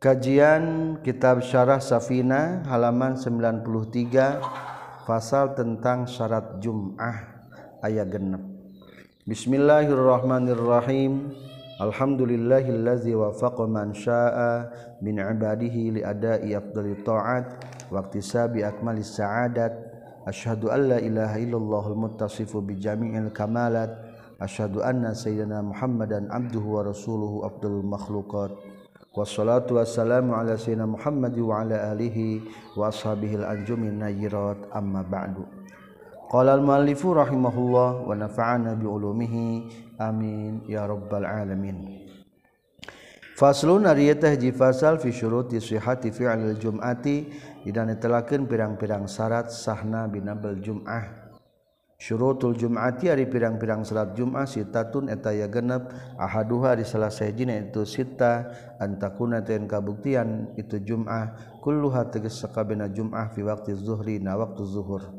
Kajian Kitab Syarah Safina halaman 93 pasal tentang syarat Jum'ah ayat genep. Bismillahirrahmanirrahim. Alhamdulillahillazi wafaqa man syaa'a min ibadihi li ada'i afdali ta'at wa iktisabi akmalis sa'adat. Asyhadu an la ilaha illallahul muttasifu bi jami'il kamalat. Asyhadu anna sayyidina Muhammadan abduhu wa rasuluhu afdalul makhluqat. wassalatu wassalamu ala sayyidina Muhammad wa ala alihi wa ashabihi al-anjumin nayyirat amma ba'du. Qala al-muallifu rahimahullah wa nafa'ana bi ulumihi amin ya rabbal alamin. Faslun ari teh hiji fasal fi syuruti sihhati fi'il jum'ati dina netelakeun pirang-pirang syarat sahna binabel jum'ah. syurutul jum'ati ari pirang-pirang salat jum'ah sitatun eta ya genep. Ahaduha di salah sahijina itu sita antakuna ten kabuktian itu jum'ah. Kulluha tegas sakabena jum'ah fi waqti zuhri na waktu zuhur.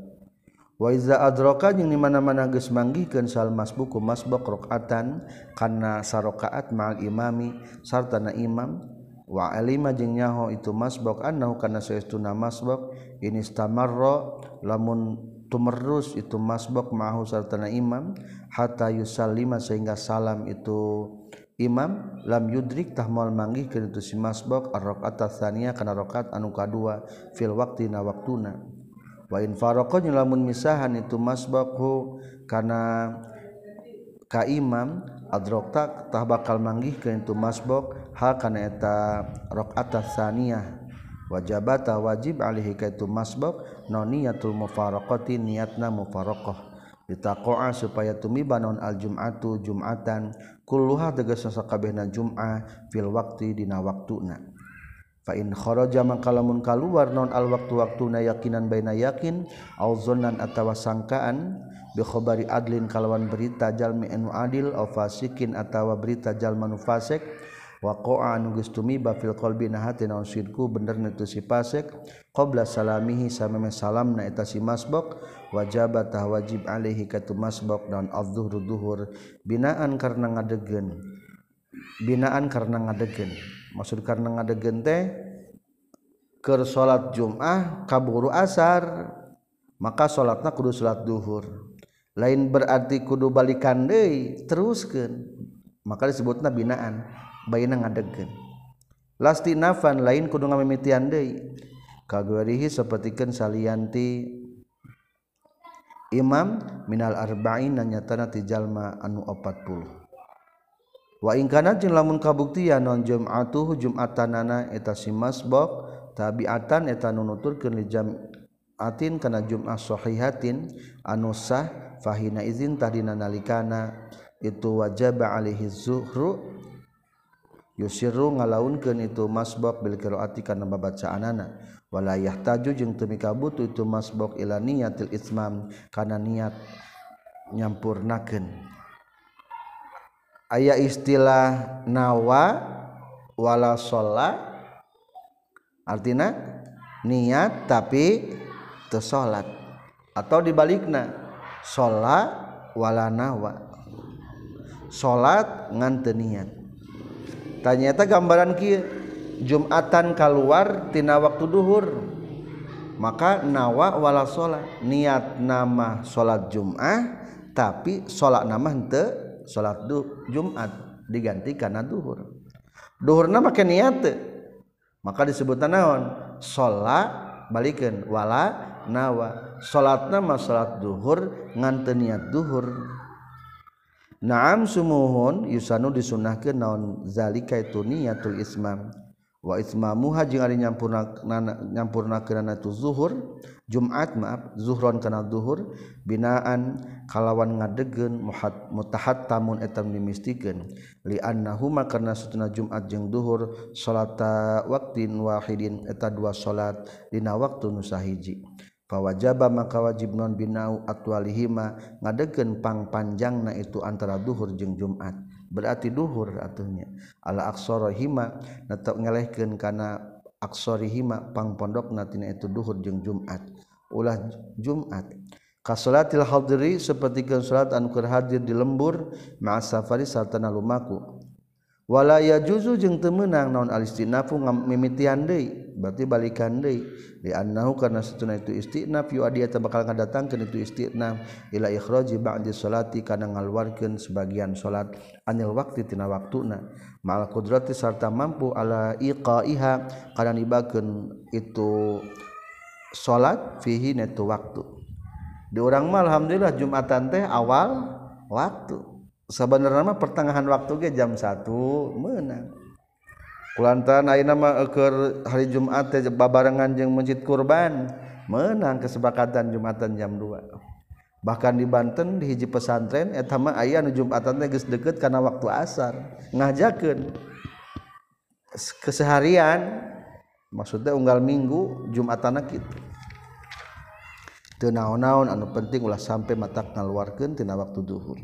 Wa iza adraka jeung di mana-mana geus manggihkeun sal masbuk masbaq rakaatan kana sarakaat ma'al imami sarta na imam. Wa alima jeung nyaho itu masbaq annahu kana saestuna masbaq ini stamarra lamun tumerus itu masbuk mahu sartana imam. Hatta yusallima sehingga salam itu imam. Lam yudrik tah moal manggih ke itu si masbuk ar-rakaat tsaniyah kana rakaat anu kadua fil waqti na waktuna. Wa in faraqa lamun misahan itu masbuk kana ka imam adrokta tah bakal manggih ke itu masbuk ha kana eta rakaat tsaniyah wajabata wajib alihi kaitu masbab no niyatul mufaraqati niatna mufaraqah. Ditaqoa supaya tumiba non al jum'atu jum'atan. Kulluha tegas sakabehna jum'ah fil waqti dina waktuna. Fa in kharaja maka lamun kaluar non al waktu waktuna yakinan baina yakin au zannan atawa sangkaan bi khabari adlin kalawan berita jalmi anu adil au fasikin atawa berita jalmanu fasik waqa anu geus tumiba fil qalbi na hati bener itu si pasek qabla salamihi sameme salamna eta si masbok wajib tah wajib alaihi katu masbok dan adzuhru duhur binaan karena ngadegen. Binaan karena ngadegen. Maksud karena ngadegen teh keur salat Jumat kaburu asar maka salatna kudu salat duhur. Lain berarti kudu balikan deui teruskeun. Maka disebutna binaan bayina ngadegen lasti nafan lain kudu ngamimitian deui. Kagawarihi sapertikeun salianti. Imam minal arba'in nyatana ti jalma anu 40 wa in kana jeung lamun kabuktian non jumatuh jum'atanana eta si masbok tabiatan eta nunuturkeun li jam'atin kana jum'ah sahihatin anu sah fahina izin tadina nalikana. Itu wajib alaihi zuhru yusiru ngalaunkeun itu masbok bil qiraati kana babacaanana. Wala yahtaju jeung teu butuh itu masbok ila niyatil itsmam kana niat nyampurnakeun. Aya istilah nawa wala sholat artinya niat tapi teu salat atau dibalikna sholat wala nawa. Salat ngan niat. tanyata gambaran kia Jumatan keluar tina waktu dhuhhur maka nawa wala salat niat nama salat Jum'ah tapi salat nama hente salat Jum'at. Diganti karena dhuhhur dhuhhur nama ke niat maka disebut naon? Salat balikin wala nawa. Salat nama salat dhuhhur ngante niat duhur. Naam sumuhun yusanu disunahkeun naon zalika itu niatul ismam. Wa ismamuha jeung ari nyampurna nyampurnakeunana tu zuhur Jumat maaf zuhron kana zuhur binaan kalawan ngadegkeun mutahattamun etam dimistikeun li annahuma karna satuna Jumat jeung zuhur salata waqtin wahidin eta dua salat dina waktu nu sahiji. wajaba maka wajib non binau atwalihima ngadegen pang panjang na itu antara duhur jeung Jumat. Berarti duhur atuhnya. Ala aksorahima netok ngelehkeun kana aksorihima pang pondok natina itu duhur jeung Jumat. Ulah Jumat. Kasolatil hadiri seperti salat anu keur hadir di lembur ma'a safari sartana lumaku. Wala yajuzu jeung temenang naon alistinafu mimitian deui. Berarti balikan deui di annahu karena satuna itu istinaf yu adia bakal ngadatangkeun itu istinaf. Ila ikhraji ba'di salati kana ngaluarkeun sebagian salat anil waqti tina waktuna. Ma'al qudrati sarta mampu ala iqaiha kana nibakeun itu salat fihi netu waktu. Di orang mah alhamdulillah jumatan teh awal waktu. Sebenarnya pertengahan waktu ge jam 1 menang kulantaran ayeuna mah keur hari Jumat teh babarengan jeung masjid kurban. Menang kesepakatan Jumatan jam 2 bahkan di Banten di hiji pesantren eta mah aya nu Jumatan teh geus deukeut kana waktu asar. Ngajakeun. Keseharian maksudnya unggal minggu Jumatan kitu. Teu naon-naon anu penting ulah sampai matak ngaluarkeun tina waktu duhur.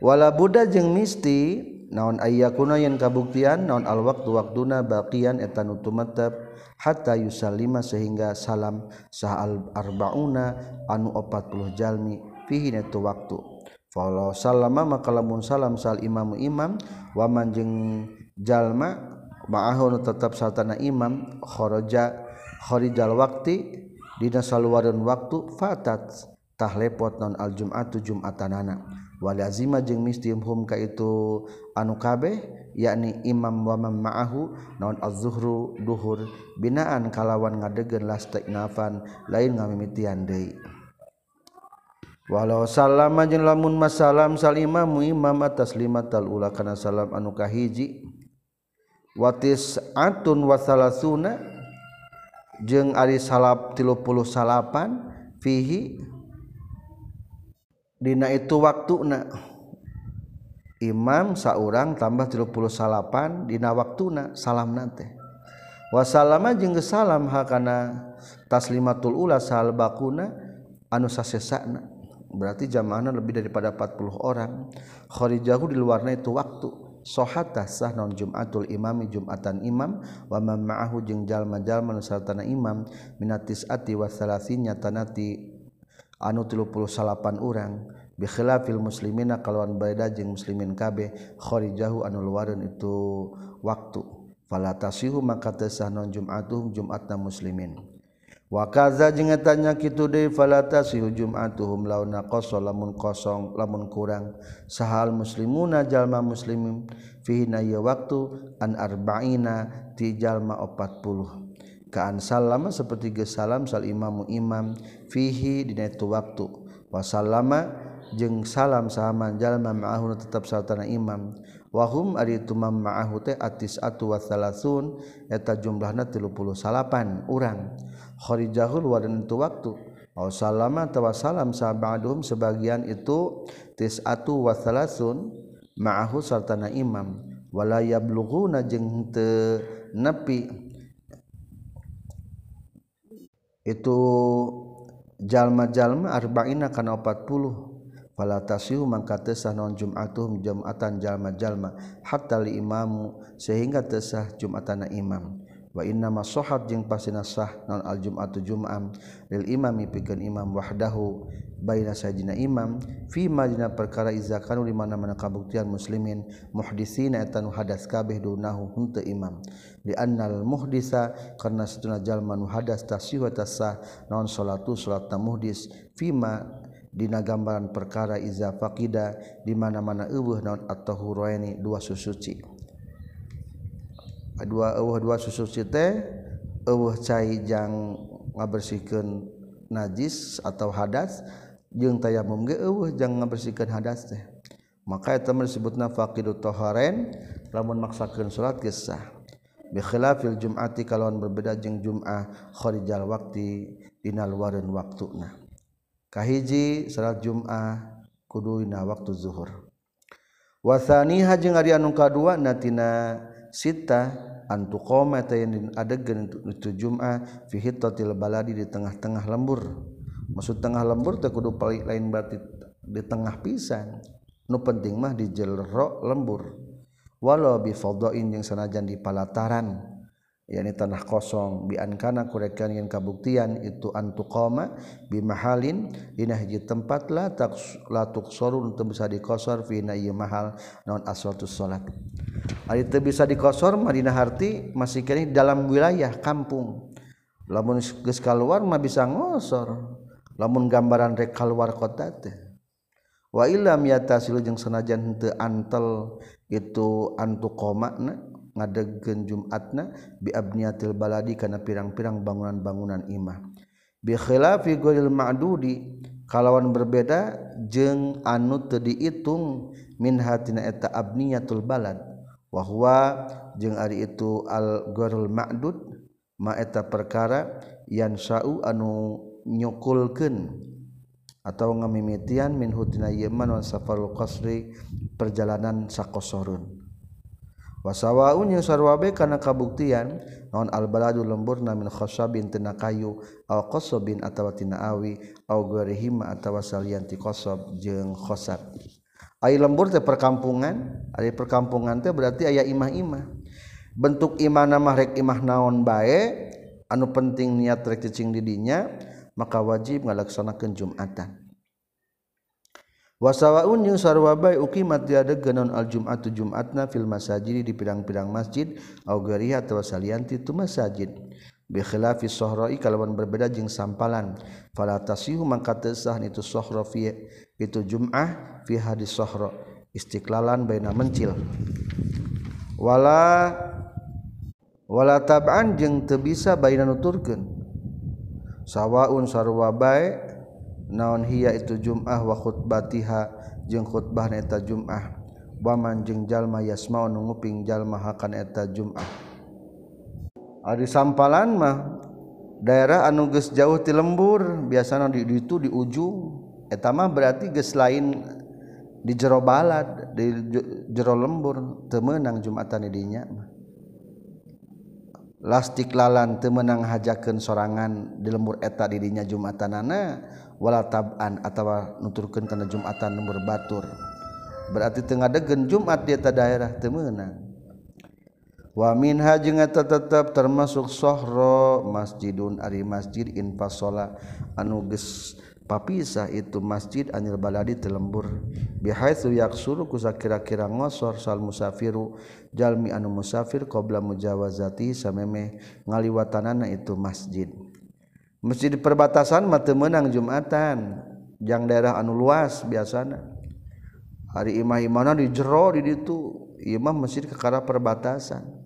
Wala budak jeung misti naon aya kuno kabuktian? Naon alwaktu waktuna baqian etan nu hatta yusallima sehingga salam sahal arbauna anu 40 jalmi fihi netu waktu. Fala sallama maka lamun salam sal imamu imam wa manjing jeung jalma ma'ahu tetap satana imam kharaja kharijal waqti dina saluwareun waktu fatat tah lepot non al jum'atu jum'atanana. walazima jeung mistim hum ka itu anu kabeh yakni imam wa man ma'ahu naon az-zuhru duhur binaan kalawan ngadegen lastiknafan lain ngamimitian deui. Walau salam jeung lamun masalam salima mu imam atas lima tal ula kana salam anu kahiji watis atun wasalasuna jeung ari salap 30 salapan fihi Dina itu waktu na. Imam saurang tambah 38 Dina waktu na salam nate wasalama jeung salam hakana taslimatul ula sal bakuna anu sasesana berarti jamaahna lebih daripada 40 orang. Kharijahu di luarna itu waktu. Sohatah sah non jumatul imami jumatan imam. Wa man ma'ahu jeung jalma-jalma nusartana imam. Minatis ati wa salasinya tanati anu 38 urang bikhilafil muslimina kalawan beda jeung muslimin kabeh kharijahu anu luareun itu waktu. Fala tasihu maka teu non jum'atuhum jum'atna muslimin. Wa kaza jeung eta nya kitu deui fala tasihu jum'atuhum launa qasa lamun kosong lamun kurang. Sahal muslimuna jalma muslimin fihi na waktu an arba'ina ti jalma 40 kaan salama seperti ge salam sal imamu imam fihi dina itu waktu. Wasallama jeung salam sahaman jalma ma'ahu tetap sartana imam. Wahum ari itu mam ma'ahu teh atis atu wa eta jumlahna 38 urang. Kharijahul wadan itu waktu. Aw salama tawa salam sahabaduhum sebagian itu tis'atu wa thalathun ma'ahu sartana imam. Wala yablughuna jeung teu nepi. itu jalma-jalma arba'ina kana 40 fala tasihu mangka tesah non jum'atuhum jum'atan jalma-jalma hatta li imamu sehingga tesah jum'atana imam. Wa inna ma sahhat jeung pasina sah non al jum'atu jum'am. Lil imami pikeun imam wahdahu. baina sayidina imam fi madina perkara iza kanu di mana-mana kabuktian muslimin muhdisina eta nu hadas kabeh dunahu henteu imam. Li annal muhdisa karena satuna jalma nu hadas tasyihu tasah naon salatu salatna muhdis. Fima dina gambaran perkara iza faqida di mana-mana eueuh naon at-tahuraini dua susuci. Dua eueuh dua susuci teh eueuh cai jang ngabersihkeun najis atau hadas jeung tayamum ge eueuh jang ngabersihkeun hadas teh. Maka eta disebutna faqidut taharen lamun maksakeun salat geus sah. Bi khilafil jum'ati kalawan berbeda jeung jum'ah kharijal waqti dina luareun waktuna kahiji salat jum'ah kudu dina waktu zuhur. Wasaniha jeung ari anu kadua natina sita antu qoma tayin adegen tu jum'ah fi hittatil baladi di tengah-tengah lembur. Maksud tengah lembur teh kudu paling lain berarti di tengah pisan. Nu penting mah di jelro lembur. Walau bi fadhain jeung sanajan di palataran. Yakni tanah kosong. Bi ankana kurekan yang kabuktian. Itu antuqama bi mahalin. Dina hiji tempat la tak la tuqsarun teu bisa dikosor fi na mahal naon aswatus salat hari itu bisa dikosor Madinah Harti masih kini dalam wilayah kampung. Lamun geus keluar mah bisa ngosor lamun gambaran rek keluar kota teh wa ilam yatasil jeung sanajan henteu antel itu antu qomakna ngadegkeun jumatna bi abniyatil baladi kana pirang-pirang bangunan-bangunan imah. Bi khilafi ghairil ma'dudi kalawan berbeda jeung anu teu diitung min hatina eta abniyatul balad wa huwa jeung ari itu al ghairul ma'dud ma eta perkara yansau anu nyukulken atau ngamimitian min hutina yeman wa safarul qasri perjalanan sakosorun wasawaun sarwabe kana kabuktian non albaladu lembur namin khasabin tina kayu aw qasabin atawa tina awi aw gwerihima atawa salian ti qasab jeung khosab. Ai lembur teh perkampungan ari perkampungan teh berarti aya imah-imah. Bentuk imana mah rek imah naon bae anu penting niat rek cicing di dinya maka wajib ngalaksanakeun Jumatan. Wasawaun jeung sarua bae uqimat tiada genon al Jumatu Jumatna fil masajid di pirang-pirang masjid au gariha atawa salianti tu masajid. Bi khilafi sahra'i kalawan berbeda jeung sampalan. Fala tasihu mangka teu sah itu sahra fi itu Jum'ah fi hadis sahra istiqlalan baina mencil. Wala wala tab'an jeung teu bisa baina nuturkeun sawaun sarwa bae naon hiya itu jum'ah wa khutbatiha jeung khutbah eta jum'ah. Waman jeung jalma yasma'u nguping jalma hakan eta jum'ah. Ari sampalan mah daerah anu geus jauh ti lembur biasana di itu di ujung. Eta mah berarti geus lain di jero balad di jero lembur teu meunang jumatan dinya mah. lastiklalan temenang hajaken sorangan di lembur eta dirinya Jumatanana wala taban atau nuturkan karena Jumatan lembur Batur. Berarti tengah degen Jumat di eta daerah temenang wamin hajengeta tetap termasuk Sohro masjidun Ari masjid infasola anuges papisah itu masjid anil baladi telembur. Bihaitsu yaksuru kusa kira-kira ngosor sal musafiru jalmi anu musafir qabla mujawazati sameme ngaliwatanana itu masjid. Masjid perbatasan mah teu meunang jumatan jang daerah anu luas biasana. Hari imah imana di jero di ditu imah masjid kekara perbatasan.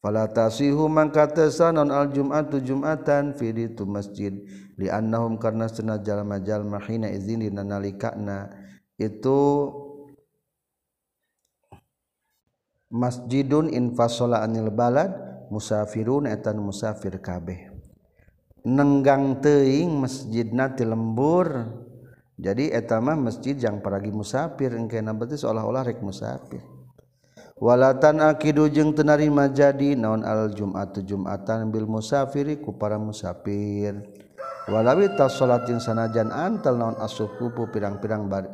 Fala tasihu mangka non al jum'atu jum'atan fi itu masjid. Li annahum karna sana jalma-jalma hina izin dina nalikana itu masjidun infasala anil balad musafirun etan musafir kabeh. Nenggang teuing masjidna ti lembur. Jadi eta mah masjid yang paragi musafir engke berarti seolah-olah rek musafir walatan akidu jeung tenarima jadi naon al jumatu jumatan bil musafiri ku para musafir. Walawi tas salatin sanajan antal naon asukupu pirang-pirang bar,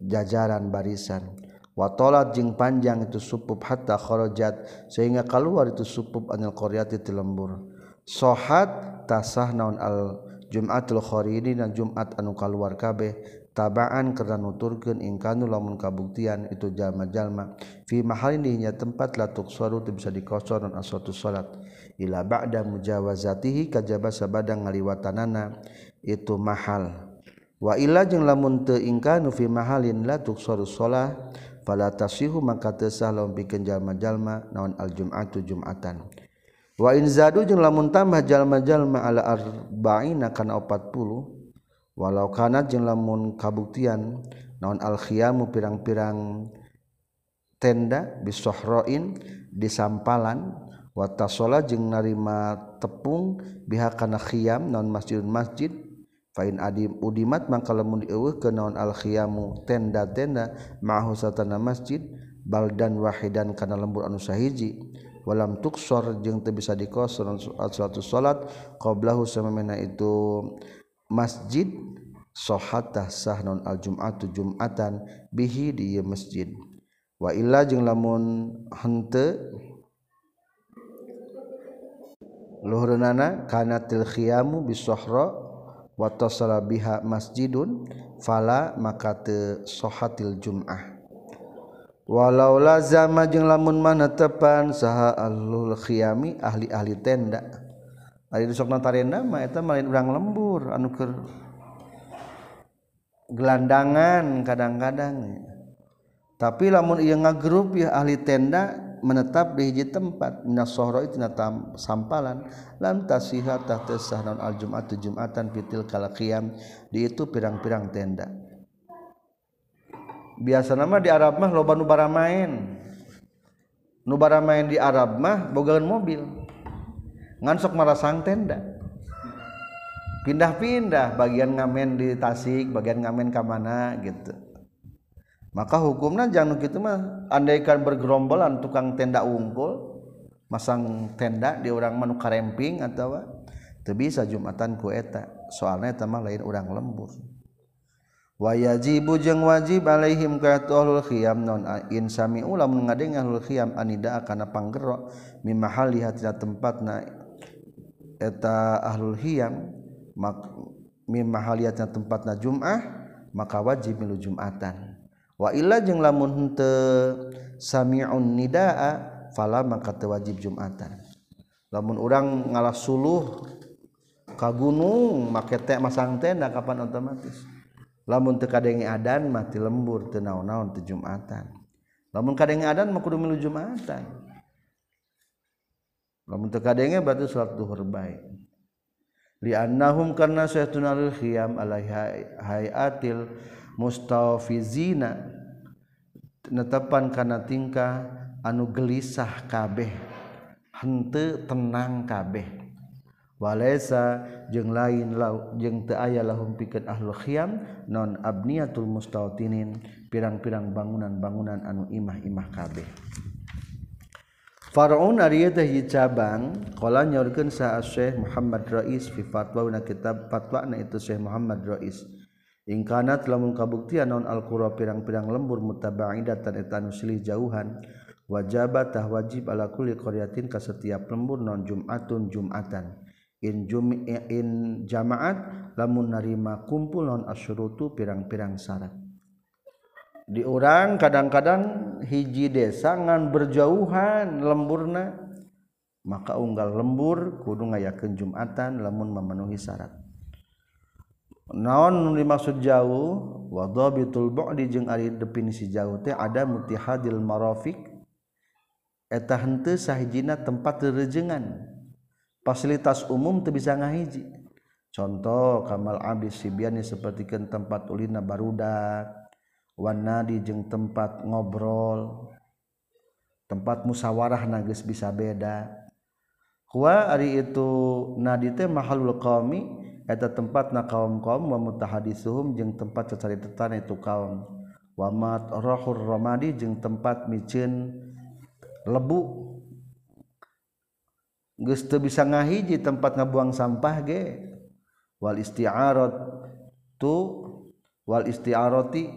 jajaran barisan. Watolat jeung panjang itu supup hatta kharajat sehingga keluar itu supup anil qaryati ti lembur. Sohat tasah naon al jumatul kharidi dan jumat anu kaluar kabeh. tabaan karena nuturkeun ingkanu lamun kabuktian itu jalma-jalma. Fi mahalininya tempat latuk suaru bisa dikosor non aswatu salat ila ba'da mujawazatihi kajaba sabadang ngaliwatanana itu mahal. Wa illa jeung lamun teu ingkanu fi mahalin latuk suaru salat fala tasihu maka teu sah lamun pikeun jalma-jalma naon al jum'atu jum'atan. Wa in zadu jeung lamun tambah jalma-jalma ala arba'ina kana 40 walau kanat jeung lamun kabuktian naon al-khiyamu pirang-pirang tenda bisohroin di sampalan watasola jeung narima tepung bihak kana khiyam naon masjidun masjid fain adim udimat mangka lamun dieuweuh ke naon al-khiyamu tenda-tenda ma'ahu satana masjid baldan wahidan kana lembur anu sahiji walam tuksor jeung teu bisa dikosor suatu salat qablahu samemena itu masjid sohatah sah non al jum'atu jum'atan bihi di masjid. Wa illa jeung lamun hente luhurna kana til wa tasala biha masjidun fala maka te sohatil jum'ah. Walau lazama jeung lamun mana tepan saha ahlul khiyami ahli-ahli tenda Ari disok natarenda mah eta lain urang lembur anu keur gelandangan kadang-kadang tapi lamun ieu ngagrup ya ahli tenda menetap di hiji tempat minas sohro itu natam sampalan lam tasiha tahta sahnan al jum'at jum'atan fitil kala qiyam di itu pirang-pirang tenda. Biasa nama di Arab mah loba nu bara main. Nu bara main di Arab mah bogaan mobil. Ngan sok marasang tenda pindah-pindah bagian ngamen di Tasik bagian ngamen ke mana gitu. Maka hukumnya jangan gitu mah andaikan bergerombolan tukang tenda unggul masang tenda di orang manu karemping atau itu bisa jumatan ku eta. Soalnya eta lain orang lembur. Wayajibu jeung wajib alaihim ka ahlul khiyam non in sami ulam ngadeng ahlul khiyam anida kana panggero mimma hali hatina tempatna eta ahlul hiyam mak mim mahaliatna tempatna Jum'ah maka wajib milu Jum'atan. Wa illa jeung lamun henteu sami'un nidaa fala maka teu wajib Jum'atan. Lamun urang ngalah suluh ka gunung make teh masang tenda kapan otomatis. Lamun teu kadenge adan mati lembur teu naon-naon teu Jum'atan. Lamun kadenge adan mah kudu milu Jum'atan. lamun teu kadenge berarti salat zuhur bae. Li annahum karna saytunal khiyam alaiha hayatil mustafizina netepan kana tingkah anu gelisah kabeh henteu tenang kabeh. Walaisa jeung lain lau jeung teu aya lahum pikeun ahlul khiyam non abniyatul mustawtinin pirang-pirang bangunan-bangunan anu imah-imah kabeh. Faraun Arya dahi cabang Kala nyorgen saat Syekh Muhammad Rais Fi fatwa na kitab fatwa na itu Syekh Muhammad Rais. Ingkana telah mengkabuktian non Al-Qura pirang-pirang lembur mutaba'idatan etanu silih jauhan Wajabat tah wajib ala kulli qaryatin ka setiap lembur non Jum'atun Jum'atan. In, jum in jama'at lamun narima kumpul non asyurutu pirang-pirang syarat. Di orang kadang-kadang hiji desangan berjauhan lemburna. Maka unggal lembur kudu ngayakeun jumatan lamun memenuhi syarat. Naon dimaksud jauh? Wa dhabitul bu'di jeung ari definisi jauh teh ada mutihadil marafiq. Eta henteu sahijina tempat rejengan. Fasilitas umum tuh bisa ngahiji. Contoh kamal abis sibiani sepertikan tempat ulina barudak Wanadi jeung tempat ngobrol tempat musyawarah nagis bisa beda. Kua hari itu nadi teh mahalul qaumi eta tempat na kaum kaum wa mutahadisuhum jeung tempat cacaritetan itu kaum. Wa mat rahur ramadi jeung tempat micin lebu. Geus teu bisa ngahiji tempat ngabuang sampah ge. Wal isti'arat tu wal isti'arati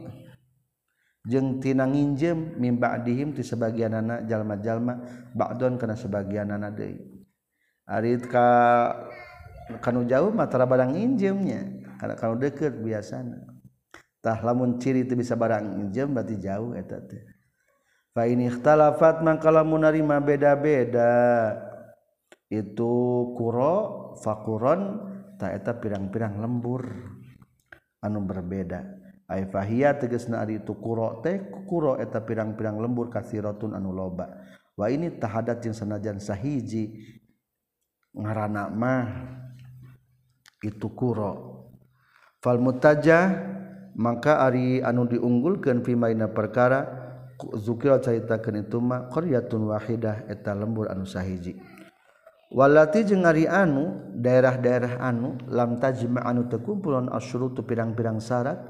jeung tina nginjem mimba dihim ti sebagian anak jalma-jalma bakdon kana sebagian anak deui. Arit ka kanu jauh mah tara barang nginjemnya kana kanu deukeut biasana. Tah lamun ciri teu bisa barang nginjem berarti jauh eta teh. Fa ini ikhtalafat mangka lamun narima beda-beda. Itu kuro fakuron ta eta pirang-pirang lembur. Anu berbeda. fahiya teges na itu kuro teh kuro eta pirang-pirang lembur kasirotun anu loba. Wa ini tahadat yang senajan sahiji ngarana mah itu kuro. Fal mutaja maka ari anu diunggulkeun fi maina perkara zukira caritakeun itu mah qaryatun wahidah eta lembur anu sahiji. Walati jeung ari anu daerah-daerah anu lam tajma anu teu kumpulan asyurutu pirang-pirang syarat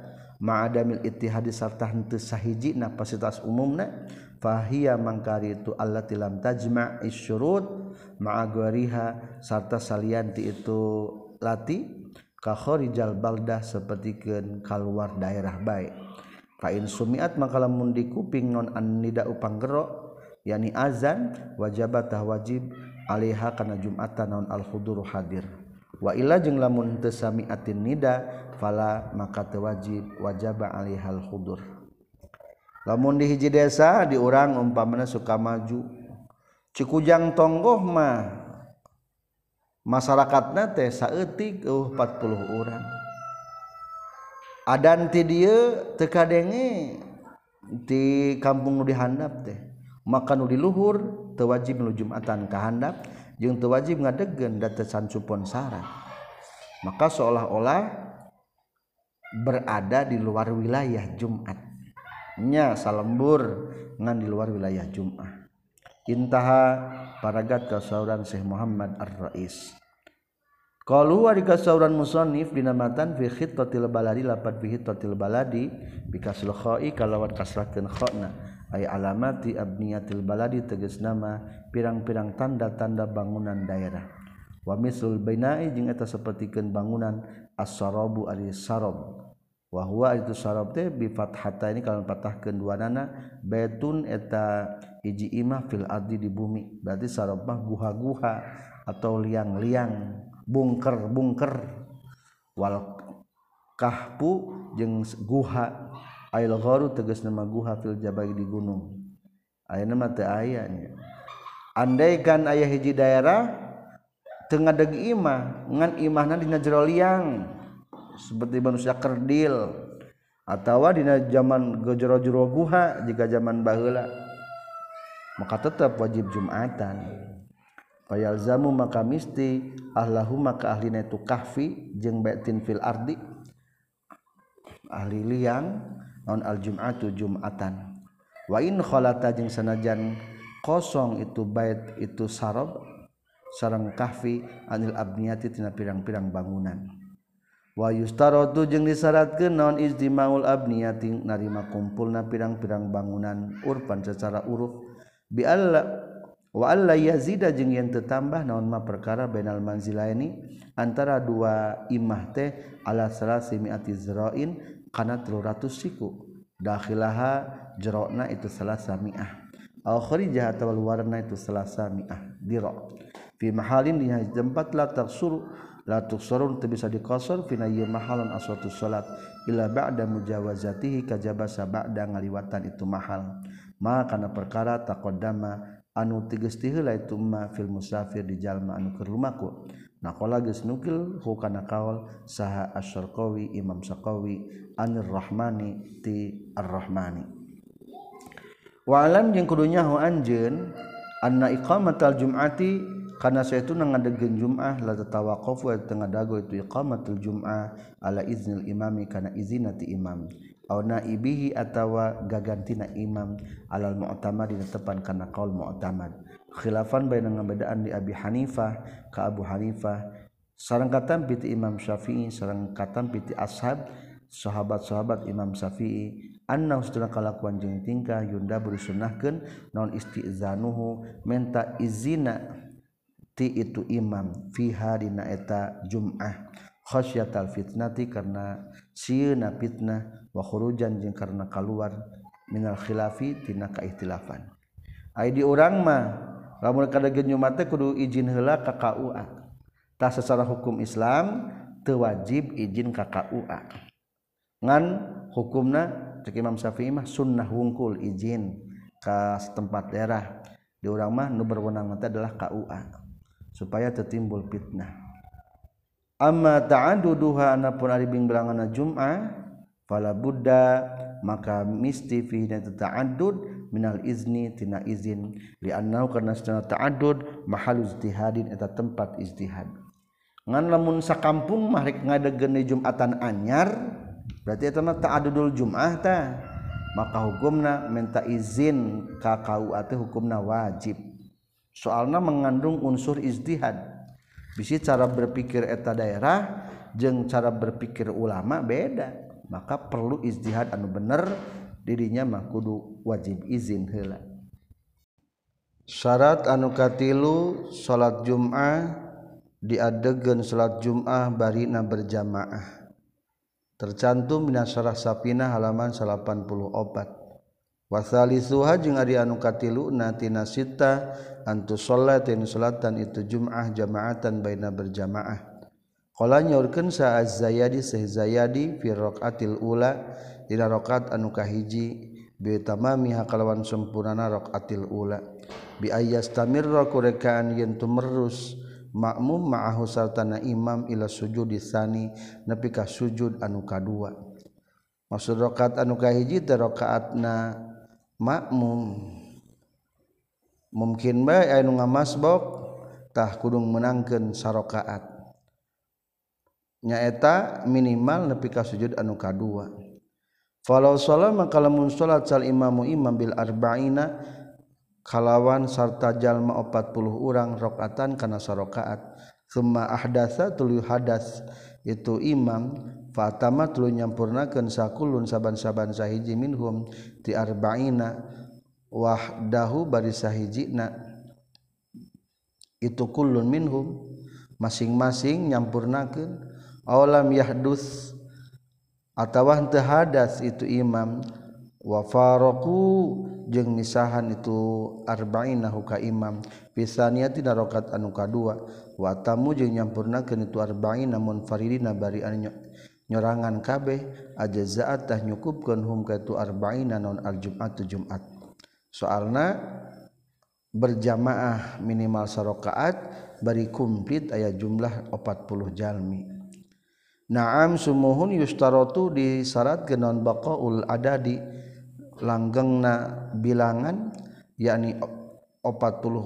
ma'adamil ittihadi sarta henteu sahijina fasilitas umumna fahiya mangkari itu allati lam tajma isyurut ma'agwariha sarta salianti itu lati ka kharijal baldah sapertikeun kaluar daerah bae fa in sumiat maka lamun dikuping non an nida upang gero yani azan wajabatah wajib aliha kana jumatan naon al-hudur hadir. Wa illa jeung lamun teu samiatin nida fala maka teu wajib wajaba alihal khudur. Lamun di hiji desa diurang umpamana suka maju. Cikujang tonggoh mah masyarakatna teh saeutik uh 40 orang adan ti dieu teu kadenge di kampung nu dihandap teh. Maka nu di luhur teu wajib nu jumatan ka handap jeung teu wajib ngadegkeun da teu sansupon syarat. Maka seolah-olah berada di luar wilayah Jumat. Nya salembur ngan di luar wilayah Jumat. Intaha paragat kasauran Syekh Muhammad Ar-Rais. Kalau wa dikasauran musonif dinamatan fi khittatil baladi lapat fi khittatil baladi bikasul kha'i kalawan kasrakeun kha'na. Ay alamati abniyatil baladi tegas nama pirang-pirang tanda-tanda bangunan daerah. Wa mislul bainai jeung eta sapertikeun bangunan as-sarabu ari sarab wahwa itu sorob teh bi fathata ini kalau patahkan dua nana betun eta iji imah fil adi di bumi. Berarti sorob mah guha-guha atau liang-liang bungker-bungker. Wal kahpu jeung guha ail gharu tegas nama guha fil jabal di gunung. Ayeuna teh teu aya andaikan ayah hiji daerah tengah degi imah ngan imahna dina jero liang. Seperti manusia kerdil. Atau di zaman gejero-jero guha jika zaman bahula maka tetap wajib jumatan. Fayal zamu maka misti ahlahu maka ahlina itu kahfi jeng batin fil ardi. Ahli liang non al jum'atu jumatan. Wa in khalata jeng sanajan kosong itu bait itu sarab sarang kahfi anil abniyati tina pirang-pirang bangunan Wahustartu jeung disyarat ke non izdimaul abniyating narima kumpul na pirang-pirang bangunan urfan secara uruf bialla waalla yazida jeung yen tetambah naonmah perkara Benal manzilaini antara dua imah teh ala salasi miati zeroin kana 300 siku. Dakhilaha jerokna itu salasa mi'ah. Aw kharija atawa luarna itu salasa mi'ah dira. Fi mahalin di tempat la taksuru latuk sorun teu bisa dikosor fina ieu mahalan aswatu salat illa ba'da mujawazatihi kajabasa ba'da ngaliwatan itu mahal. Ma kana perkara taqaddama anu tigeus ti heula itu ma fil musafir di jalma anu keur lumaku naqala geus nukil hu kana kaul saha asy-syarqawi imam saqawi anir rahmani ti ar-rahmani wa alam jeung kudunya hu anjeun anna iqamatal jum'ati karena saya itu ngadegen Jum'ah la tatawaqafu tengah dago itu iqamatul Jum'ah ala iznil imami kana izinati imam. Aw naibihi atawa gagantina imam alal mu'tamad di tepan kana qaul mu'tamad. Khilafan baina ngabedaan di Abi Hanifah ka Abu Hanifah. Sareng katam piti Imam Syafi'i sareng katam piti ashab sahabat-sahabat Imam Syafi'i. Anna ustuna kalakuan jeung tingkah yunda berusunahkeun non istizanuhu menta izina ti itu imam fiha dina eta jum'ah. Khasyatal fitnati karena sieuna fitnah wa khurujan jeung karena kaluar. Minal khilafi tina kaihtilafan ai di urang mah lamun kadageun jumat teh kudu izin heula ka KUA tah secara hukum Islam teu wajib izin ka KUA ngan hukumna cek Imam Syafi'i mah sunnah wungkul izin ka setempat daerah. Di urang mah nu berwenang teh adalah KUA supaya tertimbul fitnah. Amma ta'adu duha anapun ari bimblanganna jum'ah fala buddha maka misti fi ta'addud minal izni tina izin. Li annau karena sedana ta'addud mahal ijtihadin eta tempat ijtihad. Ngan lamun sakampung mah rek ngadegkeun jumatan anyar berarti eta mah ta'addudul jum'ah ta. Maka hukumna minta izin ka kau hukumna wajib. soalnya mengandung unsur izdihad bisi cara berpikir eta daerah jeng cara berpikir ulama beda. Maka perlu izdihad anu bener dirinya mah kudu wajib izin heula. Syarat anu katilu salat Jumat diadegan salat Jumat barina berjamaah. Tercantum dina syarah Sapina halaman 84 wasali suha jeung ari anu katiluna tina sita antu salatin salatan itu jum'ah jama'atan baina berjamaah. Qala nyaurkeun sa az-zayadi sah zayadi fi raqatil ula dina rakaat anu kahiji bi tamamiha kalawan sampurnana raqatil ula. Bi ayastamirra kurekaan yen tumerus makmum ma'ahu sartana imam ila sujud disani nepi ka sujud anu kadua. Maksud rakaat anu kahiji teh rakaatna makmum. mungkin baik anu ngamasbok tah kudung menangkan sarokaat. Nyaeta minimal nepi ka sujud anu kadua falau salat maka lamun salat sal imamu imam bil arba'ina kalawan sarta jalma 40 urang rakaatan kana sarokaat. Summa ahdasa tuluy hadas itu imam fatama tuluy nyampurnakeun sakulun saban-saban sahiji minhum ti arba'ina. wahdahu bari sahijina. Itu kullun minhum masing-masing nyampurnakeun. Aulam yahdus atawa teu hadas itu imam. Wa faraku jeung misahan itu arba'ina ka imam. Pisaniyati darokat anu kadua wa tamu jeung nyampurnakeun itu arba'ina munfaridina bari anu nyorangan kabeh. Ajaza'at tah nyukupkeun hum ka itu arba'ina non al-jum'at jumat. soalna berjamaah minimal sarokaat bari kumplit aya jumlah 40 jalmi. Naam sumuhun yustarotu disyarat genon baqaul ada di langgengna bilangan yakni 40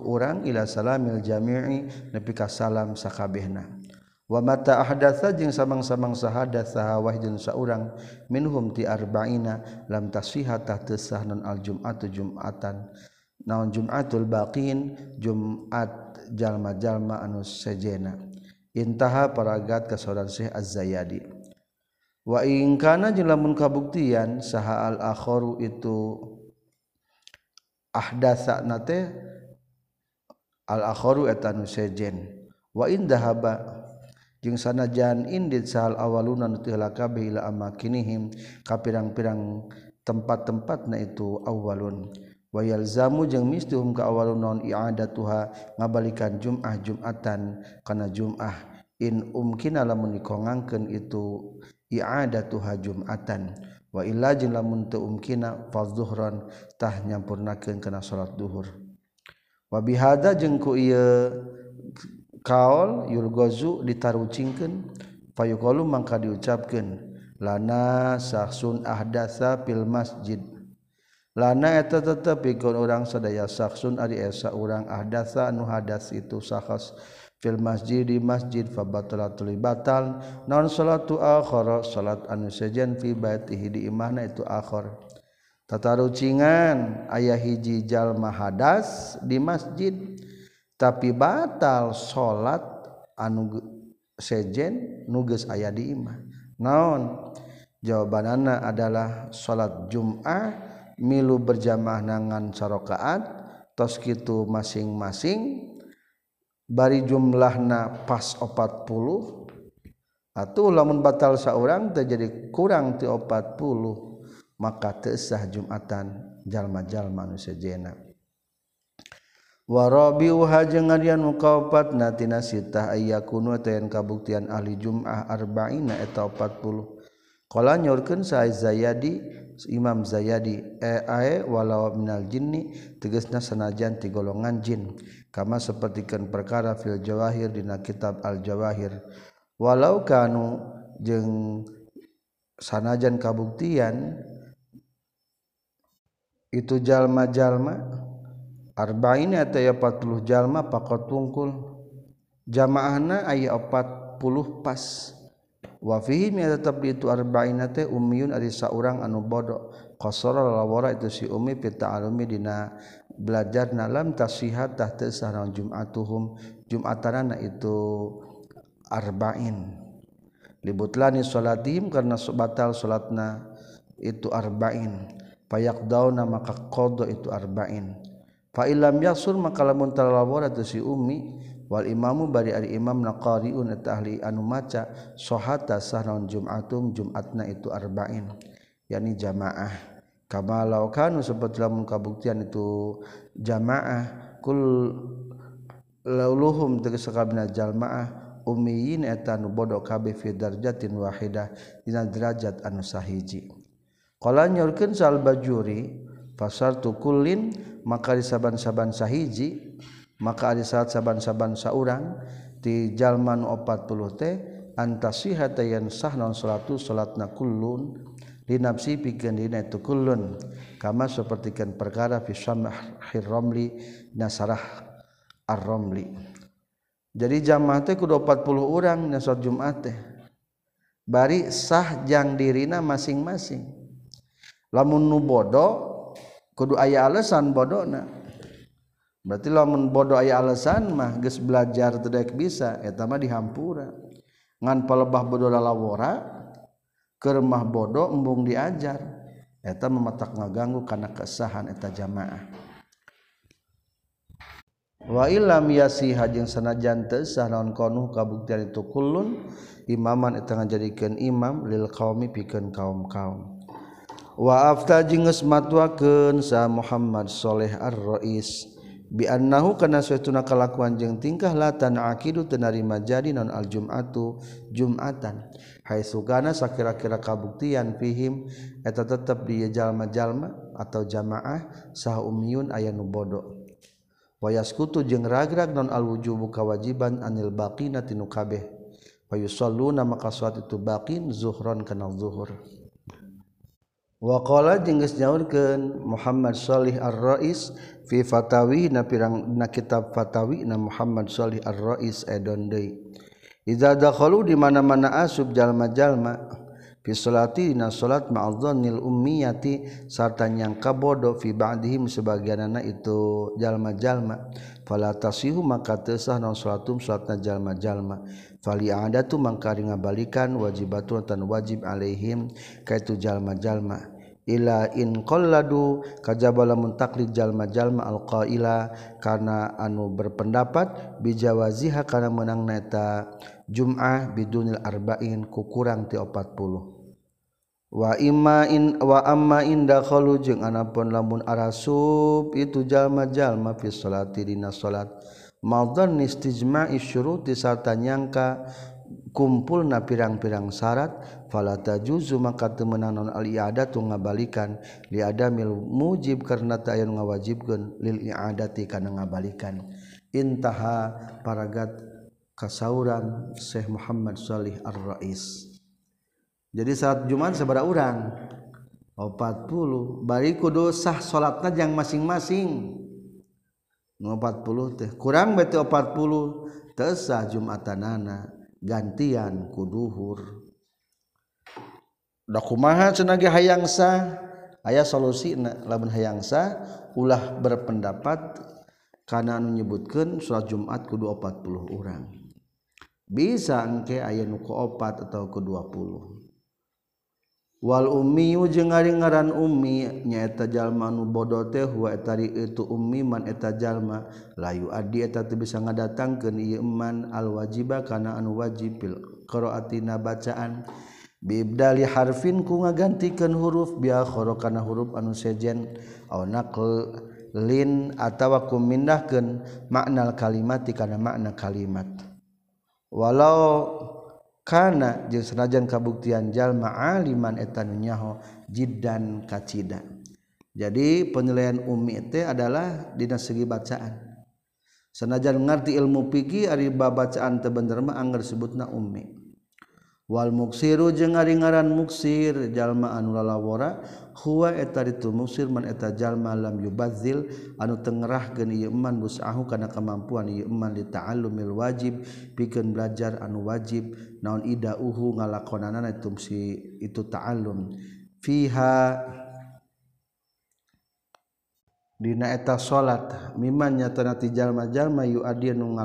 orang ila salamil jami'i nepi ka salam sakabehna. wa mata ahdatsa jeung samang-samang sahadat sahawah jeung saurang minhum ti arba'ina lam tasihha tahta non al jum'atu jum'atan. Naon jum'atul baqin? Jum'at jalma-jalma anu sejena. Intaha paragat ka saudara Syekh Az-Zayadi. Wa in kana jeung lamun kabuktian saha al akharu itu ahdatsa nate al akharu eta nu sejen. Wa in dahaba jeung sanajan indid sahal awaluna nu teu kabeh ila amakinihim ka pirang-pirang tempat-tempatna itu awalun. Wa yalzamu jeung mistihum ka awalun non i'adatuha ngabalikan jum'ah jum'atan kana jum'ah. In umkina lamun dikongangkeun itu i'adatuha jum'atan. Wa illa jeung lamun teu umkina fadzuhran tah nyampurnakeun kana salat duhur. Wa bihadza jeung ku ieu kaol yulgozu ditarucingkeun fayuqalu mangka diucapkeun lana saksun ahdasa fil masjid. Lana eta tetep pikeun urang sadaya saksun ari esa urang ahdasa nu hadas itu sahas fil masjid di masjid fa batalatul batal non salatu akhara salat anu sejen fi baitihi di imahna itu akhir tatarucingan aya hiji jalma hadas di masjid. tapi batal salat anu sejen nuges aya di imah. Naon? Jawabanana adalah salat Jumat milu berjamaah nangan sarokaat tos kitu masing-masing bari jumlahna pas 40 atuh lamun batal saurang terjadi kurang ti 40 maka teusah Jumatan jalma-jalma nu sejena. warobiha jeung ngarian mukaopat natina sitah aya kuno tayan kabuktian ahli jum'ah arba'ina eta 40 Kala nyorkeun sa Zayadi Imam Zayadi e ae walau minal jinni tegasna sanajan ti golongan jin kama sapertikeun perkara fil jawahir dina kitab al jawahir walau kanu jeung sanajan kabuktian itu jalma-jalma arba'in ataya 40 jalma pakot tungkul jamaahna aya 40 pas. Wa fihi tetap di itu arba'in teh ummiyun ari saurang anu bodoh qasara lawara itu si umi pita alumi dina belajar nalam tasihat tah teu sareng jum'atuhum. Jum'atanana itu arba'in. Libutlani salatihim karena batal salatna itu arba'in. Payak dauna maka qada itu arba'in. Fa'ilam yasul maka lamun talawara tu si ummi wal imamu bari ari imam na qariun eta ahli anu maca sohata sahnaun jum'atum jum'atna itu arba'in yakni jamaah. Kama law kanu seperti lamun kabuktian itu jamaah. Kul lauluhum tegas sakabna jalmaah ummiyin eta nu bodoh kabeh fi darjatin wahidah dina derajat anu sahiji. Qala nyorkeun sal bajuri pasar tukulin maka di saaban-saban sahiji maka ada saat saaban-saban sarang di Jalman 40 t antasihat yang sah non salatu salat nakulun dinafsi pikeun dina itu kulun kama sapertikeun perkara fi samahir romli nasarah ar-romli jadi jamaah teh kudu 40 orang dina salat Jumat teh. Bari sah jang dirina masing-masing. Lamun nu bodoh kudu aya alasan bodohna berarti lamun bodoh aya alasan mah geus belajar tidak bisa eta mah dihampura. Ngan palebah bodoh lalawora keur mah bodoh embung diajar. Eta mematak ngaganggu karena kesahan eta jamaah. Wa illam yasi hajeng sanajan teu sah naon konuh kabuktian itu kulun imaman eta ngajadikeun imam lil qaumi pikeun kaum-kaum. waafta jengges matwaken sa Muhammad Shaleh Ar-rois biannahu kana suatuna kalakuan jeung tingkah latan aqidu tenarima jadi non al-jum'atu jum'atan. Hai sugana sakira-kira kabuktian fihim eta tetep di jalma-jalma atau jamaah sah umyun aya nu bodoh. Wayaskutu jeung ragrag non al-wujubu kawajiban anil baqina tinu kabeh. Wayusalluna maka suat itu baqin zuhron kana zuhur. wakola jengges nyaurken Muhammad Shalih Ar-Rais fi Fatawi na pirang na kitab Fatawi na Muhammad Shalih Ar-Rais edon deui Iza dakhalu di mana-mana asub jalma-jalma. Salati na salat ma'adhannil ummiyati sarta nyangka bodoh fi ba'dihim sebagianana itu jalma-jalma. Fala tasihu maka teu sah naon salatum salatna jalma-jalma. Fali adatu mangka ngabalikan wajibatu tan wajib alaihim kaitu jalma-jalma. Ila in qalladu kajaba lamun taklid jalma-jalma alqaila kana anu berpendapat bijawaziha kana menang neta Jumah bidunil arba'in ku kurang ti 40 waimain waama indaholu jeung anapun lamun arasub itu jalma-jalma fi salatidina salat maldon nistijma isyuruti sarta nyangka kumpul na pirang-pirang syarat falata juzu maka temenan non al iada tu ngabalikan. Li ada mil mujib karena tak ayeuna ngawajibkeun lil iadati kana ngabalikan. Intaha paragat kasauran Syekh Muhammad Shalih Ar-Rais. jadi saat Jumat sebera orang 40 bari kudu sah salatna yang masing-masing. Nu 40 teh. Kurang bete 40 tesah Jumatanana. Gantian ku duhur. Da kumaha cenah ge hayang sah? Aya solusina lamun hayang sah ulah berpendapat karena anu nyebutkeun salat Jumat kudu 40 orang bisa engke aya nu ku 4 atau ku 20 Wal Ummiyu jeung ari ngaran Umi nyaeta jalmanu bodo tehtari itu umiman eta jalma. Layu Adi eta teu bisa ngadatangkeun ieu niman al-wajiba kana anu wajib qroatina bacaan. Bibdali harfin ku ngagantikeun huruf biakhoro kana huruf anu sejen. Au naql lin atawa ku mindahkeun makna kalimat kana makna kalimat. Walau kana jeung senajan kabuktian jalma aliman eta nunyaho jiddan kacida jadi penilaian umi teh adalah dina segi bacaan. Senajan ngarti ilmu fikih ari babacaan teu bener mah anggar sebutna ummi Wal muksiru jeung ngaringaran muksir jalma anu lalawara huwa eta ditu muksir man eta jalma lam yubadzil anu tengerahkeun ieu iman busahu kana kamampuan ieu iman di ta'allumil wajib pikeun belajar anu wajib naon ida uhu ngalakonanana itu si itu ta'allum. Fiha dina eta salat miman nyata nati jalma-jalma yu adi nu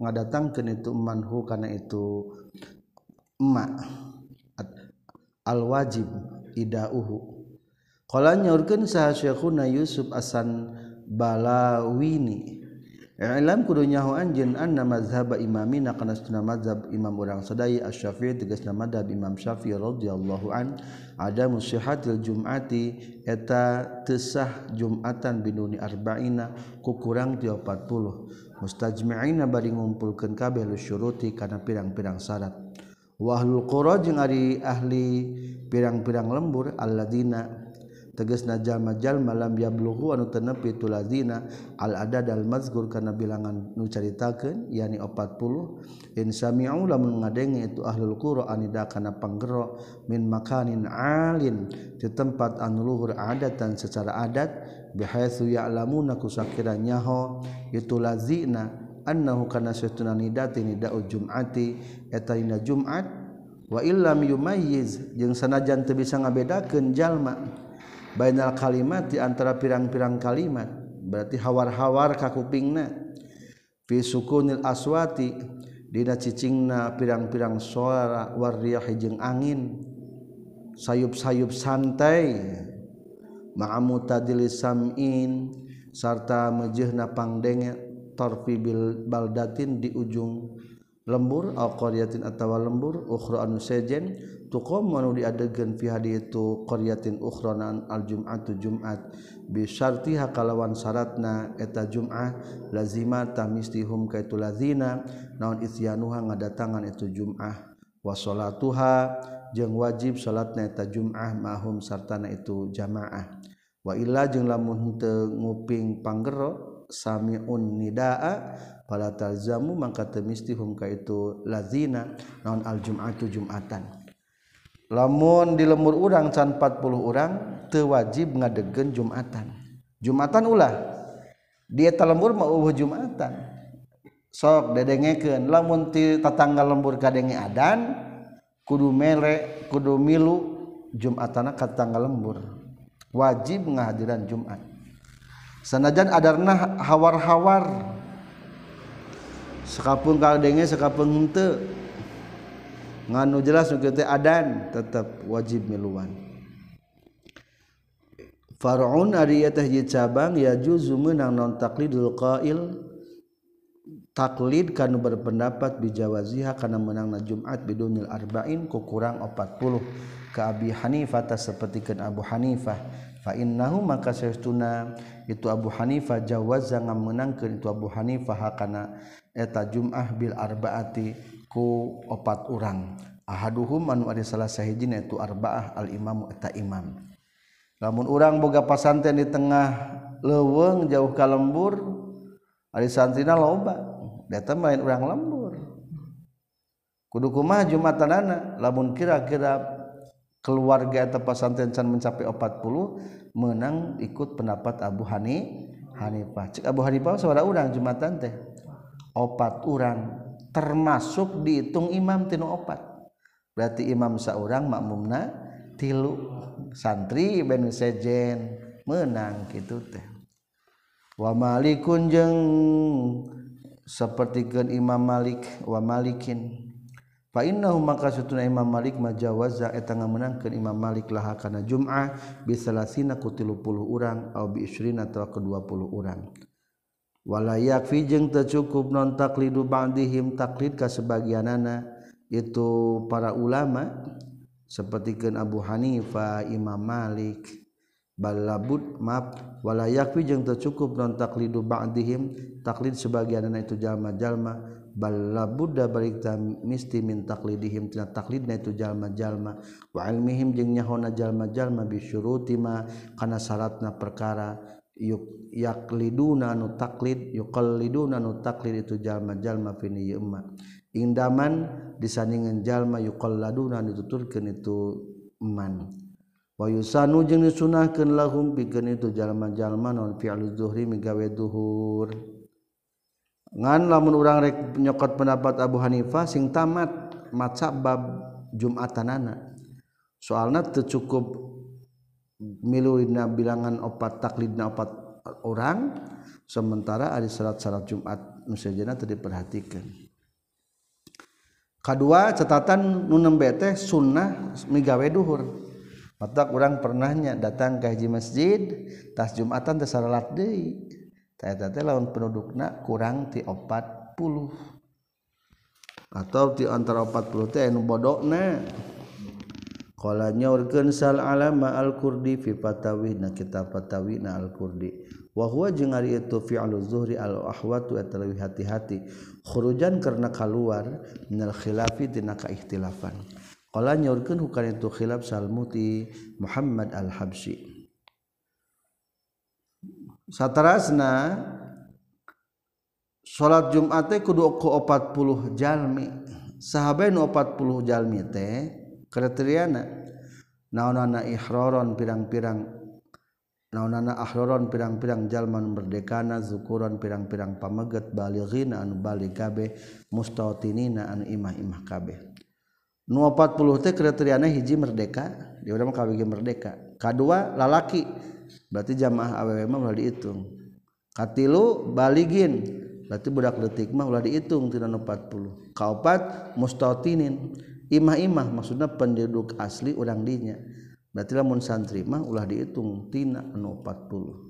ngadatangkeun itu iman hu kana itu emak al-wajib idauhu. Qala nyaurkeun saha syekhuna Yusuf Asan Balawini Ilam kudu nyaho anjeun anna mazhaba imamina kana sunna mazhab imam urang sadaya Asy-Syafi'i tegasna mazhab Imam Syafi'i radhiyallahu an ada musyihatil jum'ati eta tesah jum'atan binuni arba'ina ku kurang ti 40 mustajmi'ina bari ngumpulkeun kabeh lu syuruti kana pirang-pirang syarat. wahlul qura jeung ari ahli pirang-pirang lembur alladzina tegasna jalma-jalma lam yablughu anu tenepi tu al adad al mazkur kana bilangan nu caritakeun yani 40 in sami'u lamun ngadenge itu ahlul qura anida kana panggero min makanin alin di tempat anu luhur adatan secara adat bihaitsu ya'lamuna kusakira nyaho itu lazina annahu kana satuna nidati nida'u jum'ati eta dina jum'at wa illam yumayyiz jeung sanajan teu bisa ngabedakeun jalma bainal kalimat di antara pirang-pirang kalimat berarti hawar-hawar ka kupingna. Fi sukunil aswati dina cicingna pirang-pirang suara warriyah jeung angin. Sayup-sayup santai ma'amutadilis sam'in sarta mejehna pangdenge tarfi bil baldatin di ujung lembur au qaryatin atawa lembur ukhra anu sejen tuqam anu diadegeun fi itu qaryatin ukhra nan al jum'atu jum'at. Bi syarti kalawan syaratna eta jum'ah lazima tamistihum kaitu lazina naon isyanuha ngadatangan itu jum'ah. Wa salatuha jeung wajib salatna eta jum'ah mahum sartana itu jamaah. Wa illa jeung lamun teu nguping panggero samiun nidaa fala talzamu mangka teu hum ka itu lazina naon al jum'atu jum'atan. Lamun di lemur urang can 40 urang teu wajib ngadegkeun jum'atan. Jum'atan ulah. Di eta lembur mah jum'atan. Sok dedengekeun. Lamun ti tatangga lembur kadenge adan kudu mele kudu milu jum'atana ka tatangga lembur. Wajib ngahadiran jum'at. Sanajan adarna hawar-hawar. Sekapun kadenge sekapun henteu nganu jelas kita adan tetap wajib miluan. Far'un ari teh cabang ya juzu menang non taklidul qail. Taklid kanu berpendapat bijawaziha kana menang na Jumat bidunil arba'in ku kurang 40 ka Abi Hanifah ta sapertikeun Abu Hanifah. Fa innahu maka saestuna itu Abu Hanifah jawaza ngamenangkeun itu Abu Hanifah hakana eta Jum'ah bil arbaati ku opat urang. Ahaduhum anu ari salah sahijina itu arbaah al imamu eta imam. Lamun urang boga pasanten di tengah leweng jauh ka lembur ari santrina loba eta main urang lembur. Kudu kumaha jumatanana lamun kira-kira keluarga atau pesantren can mencapai 40 menang ikut pendapat Abu Hani Hanifah. Cek Abu Hanifah saudara orang jumatan teh? Opat orang termasuk dihitung imam tinu opat. Berarti imam seorang makmumna tilu santri ben sejen. Menang gitu teh. Wa malikun jeng sapertikeun Imam Malik wa malikin. Fainnahu maka satuna Imam Malik majawaza eta ngamenangkeun Imam Malik laha kana Jum'ah bi salasina ku 30 urang au bi 20 atawa ku 20 urang. Wala yakfi jeung teu cukup non taklidu ba'dihim taklid ka sebagianana itu para ulama sapertikeun Abu Hanifah, Imam Malik, balabud map wala yakfi jeung teu cukup non taklidu ba'dihim taklid sebagianana itu jalma-jalma balabuddha barikta misti min taklidihim tina taklidna itu jalma-jalma. Wa ilmihim jeung nyahona jalma-jalma bisyuruti ma kana syaratna perkara yuk yakliduna nu taklid yuqalliduna nu taklid itu jalma-jalma fini ieu indaman disandingan jalma yuqalladuna dituturkeun itu man. Wa yusanu jeung disunahkeun lahum pikeun itu jalma-jalma non fi'lu zuhri migawe duhur ngan lamun urang rek nyokot pendapat Abu Hanifah sing tamat macab bab Jumatanana. Soalna teu cukup miluna bilangan opat taklidna opat orang sementara ada syarat-syarat Jumat. Nusajana tadi diperhatikan. Kedua catatan nunem bete sunnah migawe duhur. Mata orang pernahnya datang ke haji masjid tas Jumatan tas salat deui. teh teh lawan pendudukna kurang ti 40 atau di antara 40 teh anu bodokna. Qala nyaurkeun sal alama al kurdi fi fatawina patawi fatawina al kurdi wa huwa jeung ari itu fi'lu zuhri al ahwatu eta hati-hati. Khurujan karena keluar minal khilafi tina kaihtilafan. Qala nyaurkeun hukana itu khilaf salmuti muhammad al habsyi satrasna salat Jumat teh kudu ku 40 jalmi. Sahabat nu 40 jalmi teh kriteriana naonana ihroron pirang-pirang naonana ahroron pirang-pirang jalman berdekana zukuron pirang-pirang pameget balighina anu balik kabeh mustautinina anu imah-imah kabeh. Nu 40 teh kriteriana hiji merdeka dia urang kawigi merdeka. Kadua lalaki. berarti jamaah aww mah ulah dihitung katilu baligin berarti budak detik mah ulah dihitung tidak 40 kaopat mustautinin. Imah-imah maksudnya penduduk asli orang dinya. Berarti lamun santri mah ulah dihitung tina 40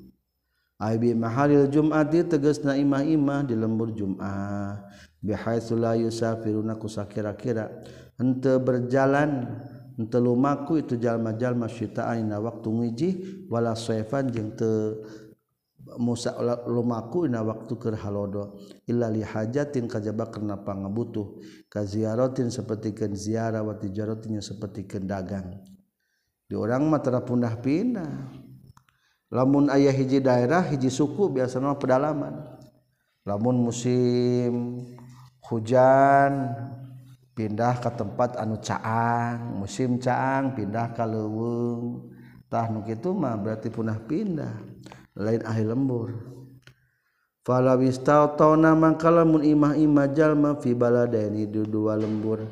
Aibi mahalil Jum'ati tegasna imah-imah di lembur Jum'ah. Bihaitsu la yusafiruna kusakira-kira henteu berjalan telumaku itu jalma-jalma syita'ina waktu ngijih wala soefan jeung te Musa lumaku na waktu keur halodo. Illa li hajatin kajaba kenapa ngebutuh ka ziaratin sapertikeun ziarah wa tijaratin sapertikeun dagang. Di orang mata tara pindah-pindah lamun ayah hiji daerah hiji suku biasanya pedalaman. Lamun musim hujan pindah ke tempat anu caang musim caang pindah kalauwengtah itu mah berarti punah pindah lain ahli lembur. Fala wistautona mangka imah-imah jalma fi baladaini di dua lembur.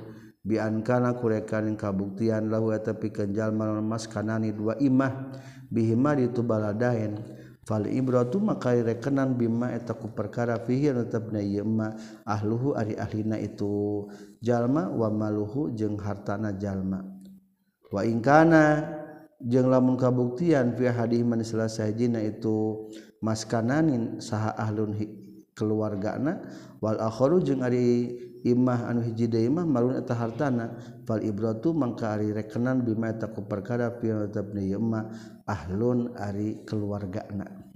Bian kurekan kurekan kabuktian lahu tapi kenjal jalma mas kanani dua imah bihima di tu baladain fal ibratu maka rekenan bima eta ku perkara fihi tetepna ieu ahluhu ari ahlina itu. Jalma wa maluhu jeung hartana jalma. Wa ingkana jeung lamun kabuktian fi hadih man salasajina itu maskananin saha ahlun keluargana wal akharu jeung ari imah anu hiji deui imah malun eta hartana fal ibratu mangka ari rekenan bima eta ku perkara fi tabni ahlun ari keluargana.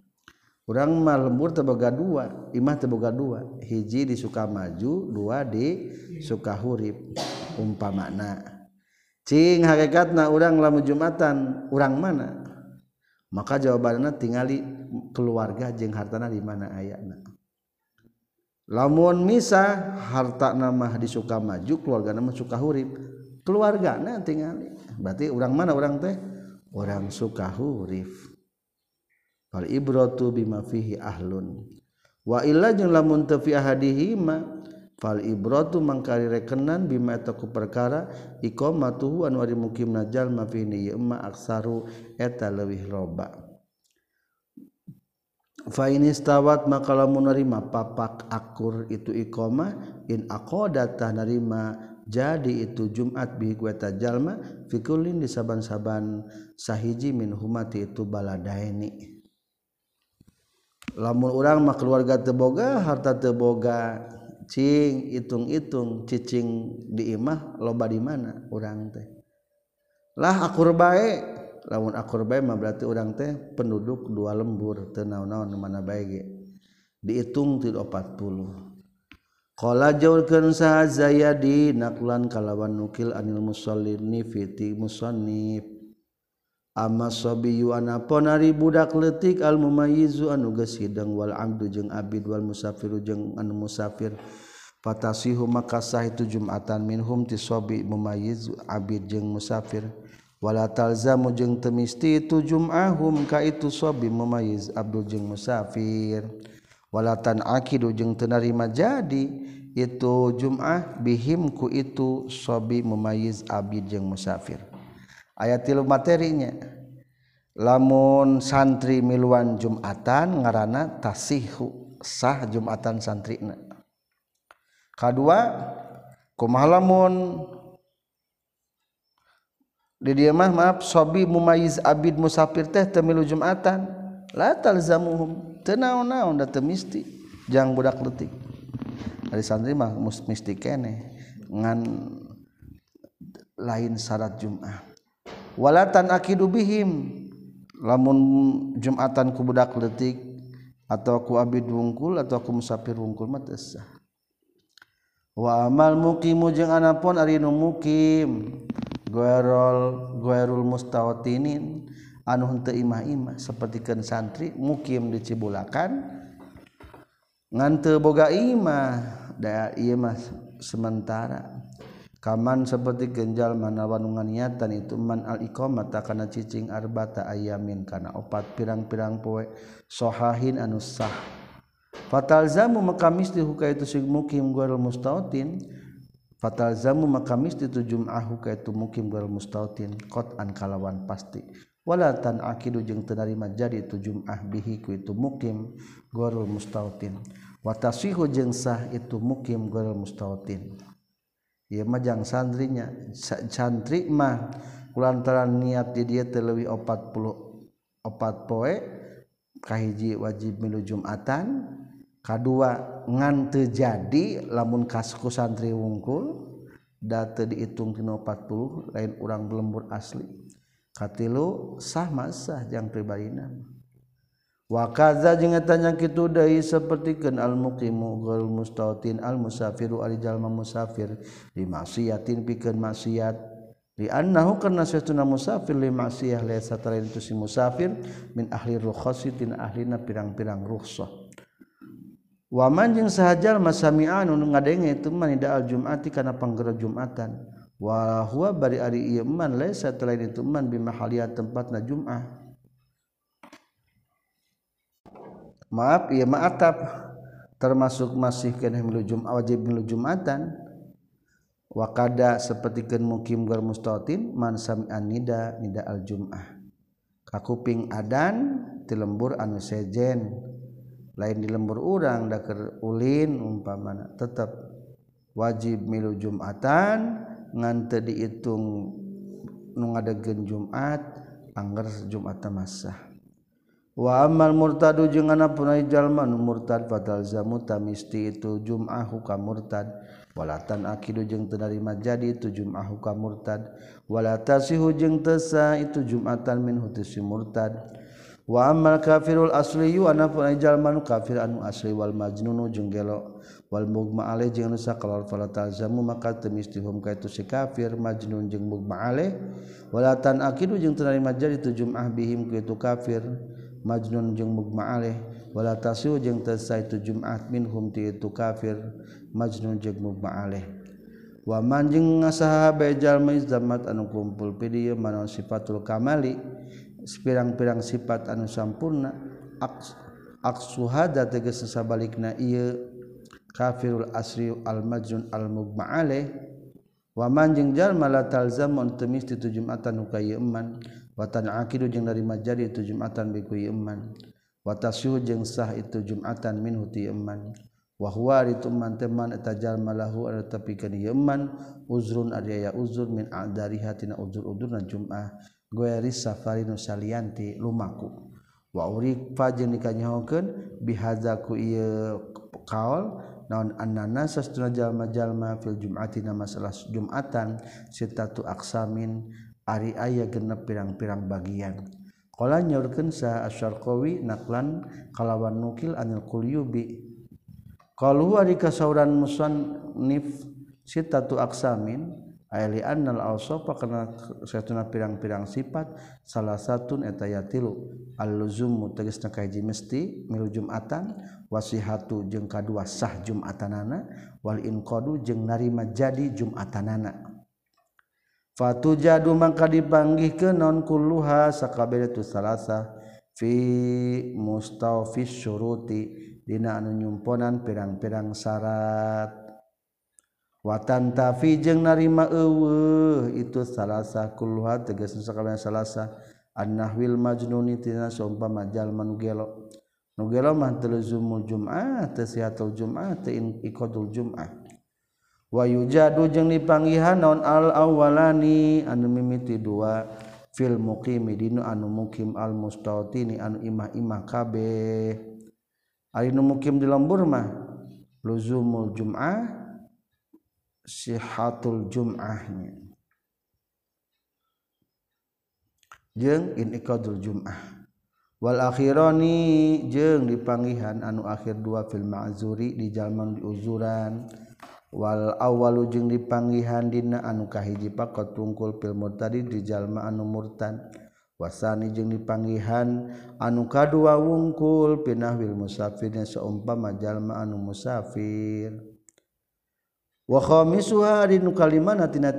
Urang mah lembur teu boga dua imah teu boga dua hiji di Sukamaju dua di Sukahurip umpamana cing hakikatna urang lamun Jumatan urang mana? Maka jawabannya tingali keluarga jeung hartana di mana ayatna lamun misa harta nama di suka maju keluarga nama suka hurip. Keluarga nah tinggal berarti orang mana orang teh? Orang suka hurif fal ibratu bima fihi ahlun. Wa illa jeung lamun teu fi fal ibratu mangkari rekenan bima eta ku perkara iqamatuhu anu ari mukim najal ma aksaru eta leuwih loba. fainistawat maka lamun narima papak akur itu iqamah in aqadata narima jadi itu Jumat bi kueta jalma fikulin di saban-saban sahiji min humati itu baladaini. Lamun urang mah keluarga teboga harta teboga cing hitung-hitung cicing di imah loba di mana urang teh? Lah akur bae lamun akurba mah berarti orang teh penduduk dua lembur tenaun-naun mana baik dihitung ti 40 qala jaulkeun sa Zayadi naklan kalawan nukil anil musallini fiti musannif. Amma sabiyyu anapun budak leutik al mumayizu anu geus hidang wal abdu jeung abid wal musafiru jeung anu musafir. Patasihu maka sah itu jumatan minhum ti sabi abid jeung musafir. wala talzamu jeung temisti itu jum'ahum ka itu sobi memayiz abdul jeung musafir. Wala tan akidu jeung tenarima jadi itu jum'ah bihim ku itu sobi memayiz abid jeung musafir. Ayat tilu materinya lamun santri miluan jum'atan ngaranna tasihu sah jum'atan santrina. Kadua kumaha lamun di dia mah maaf sobi mumayiz abid musafir teh temilu Jumatan. La talzamuhum. Teu naon-naon da teu misti. Jang budak letik dari santri mah misti kene ngan lain syarat Jumat. Walatan akidu bihim. Lamun jumatan ku budak letik atau ku abid wungkul atau ku musafir wungkul mah wa amal mukimu jeung anapun ari nu mukim Guerol Guerul mustawatinin anu henteu imah-imah sapertikeun santri mukim di Cibulakan ngan teu boga imah. Da ieu mah sementara. Kaman seperti genjal mana wanungan niatan itu man al iqamata kana cicing arbata ayamin kana opat pirang-pirang poe sohahin anu sah. Fatalzamu maka misli huka itu sing mukim guerul mustawtin fatalzamu maka misti tu jum'ahu kaitu mukim gal mustautin qat'an kalawan pasti. Wala tan akidu jeung teu narima jadi tu jum'ah bihi ku itu mukim gorul mustautin. Wa taswihu jeung sah itu mukim gorul mustautin. Ieu mah jang santrinya santri mah kulantaran niat di dia terlebih opat puluh opat poe kahiji wajib milu jumatan kedua ngante jadi lamun kasku santri wungkul data dihitung kino 40 lain orang belembur asli. Katilu sah masah jang pribadinan. Wakaza jeung tanya kitu deui sapertikeun al muqimu gal mustautin al musafiru ari jalma musafir di maksiatin pikeun maksiat. Li annahu karna satuna musafir li maksiyah laysa talain tu si musafir min ahli rukhsatin ahlina pirang-pirang rukhsah. Wa man jeung sahajal masami'an nu ngadenge itu man ida al-jum'ati kana panggara jumatan. Wa huwa bari ari ieu man laysa talain itu man bi mahaliyat tempatna jum'ah. Maaf ia maatap termasuk masih kena milu jum wajib milu jumatan. Wakada sepertikan mukim gar mustatin man sami'an nida nida al jum'ah kakuping adan di lembur anu sejen lain di lembur urang daker ulin umpamana tetap wajib milu Jumatan ngante dihitung nu ngadegen Jumat angger Jumat tamasah wa amal murtadu jeung ana punai jalma nu murtad fatalzamu tamisti itu jum'ah ka murtad. Walatan akidu jeung teu narima jadi itu jum'ah ka murtad. Wala jeung teu itu jum'atan min hutusi murtad. wamal kafirul asliunapun kafir anu asliwal majnunu jenggelo Walmugma nusa kalauzamu maka temistihum ka itu si kafir. Majnun jeung mugma walatan akidu jeung terima jadi tujumah bihim ke itu kafir. Majnun jeung mugma wala tasu jeung tesai tujumah minhum ti itu kafir. Majnun jeung mugma wa man jeung ngasaha bejal maizamat anu kumpul pidieu manon sifatul kamali. pirang-pirang sifat anu sampurna aksuhada teges sesabalikna iya kafirul asri al-majun al-mugma alaih waman jeung jalma la talzamun temis ti tu jumatan ka ieu eman watan aqidu jeung dari majadi tu jumatan bi ku ieu eman watasyu jeung sah itu jumatan minhu ti eman wa huwa rituman teman eta jalma lahu ada tapi kana ieu eman uzrun ada ya uzur min adari hatina uzur-uzurna jum'ah. gueri safari nu salianti lumaku. Wa urifa jeung dikanyahokeun bihaza ku ieu kaol naon annana sastuna jalma-jalma fil jum'ati na masalah jum'atan sitatu aksamin ari aya genep pirang-pirang bagian. Qala nyaurkeun sa asyarqawi naklan kalawan nukil anil qulyubi qalu ari kasauran musannif sitatu aksamin karena pirang-pirang sifat salah satu etaya tilu alluzumu teges nakaji mesti milu jumatan wasihatu jeung kadua sah jumatanana wal inqadu jeung narima jadi jumatanana. Fatu jadu mangka dipanggih ke non kulluha sakabeh tu salasa fi mustawfis syuruti dina anu nyumponan pirang-pirang syarat. watan tafi jeung narima eueuh. Itu salasa kulha tegas sakabeh salasa. Annahwil majnuni tina saumpama jalma nu gelo. Nu gelo mah teluzumul jum'ah teu sihatul jum'ah teu iqadul jum'ah. Wa yujadu jeung dipanggihan naon al awalani anu mimiti dua fil muqimi dinu anu mukim al mustautini anu imah-imah kabeh. Ari nu mukim di lembur mah luzumul jum'ah sihatul jum'ahnya jeung inqadul jum'ah. Wal akhirani jeung dipanggihan anu akhir dua fil ma'zuri di jalman diuzuran wal awalu jeung dipanggihan dina anu kahiji pakot tungkul fil murtadi di jalma anu murtad. Wasani jeung dipanggihan anu kadua wungkul pinah wil musafirnya seumpama jalma anu musafir. walimanatina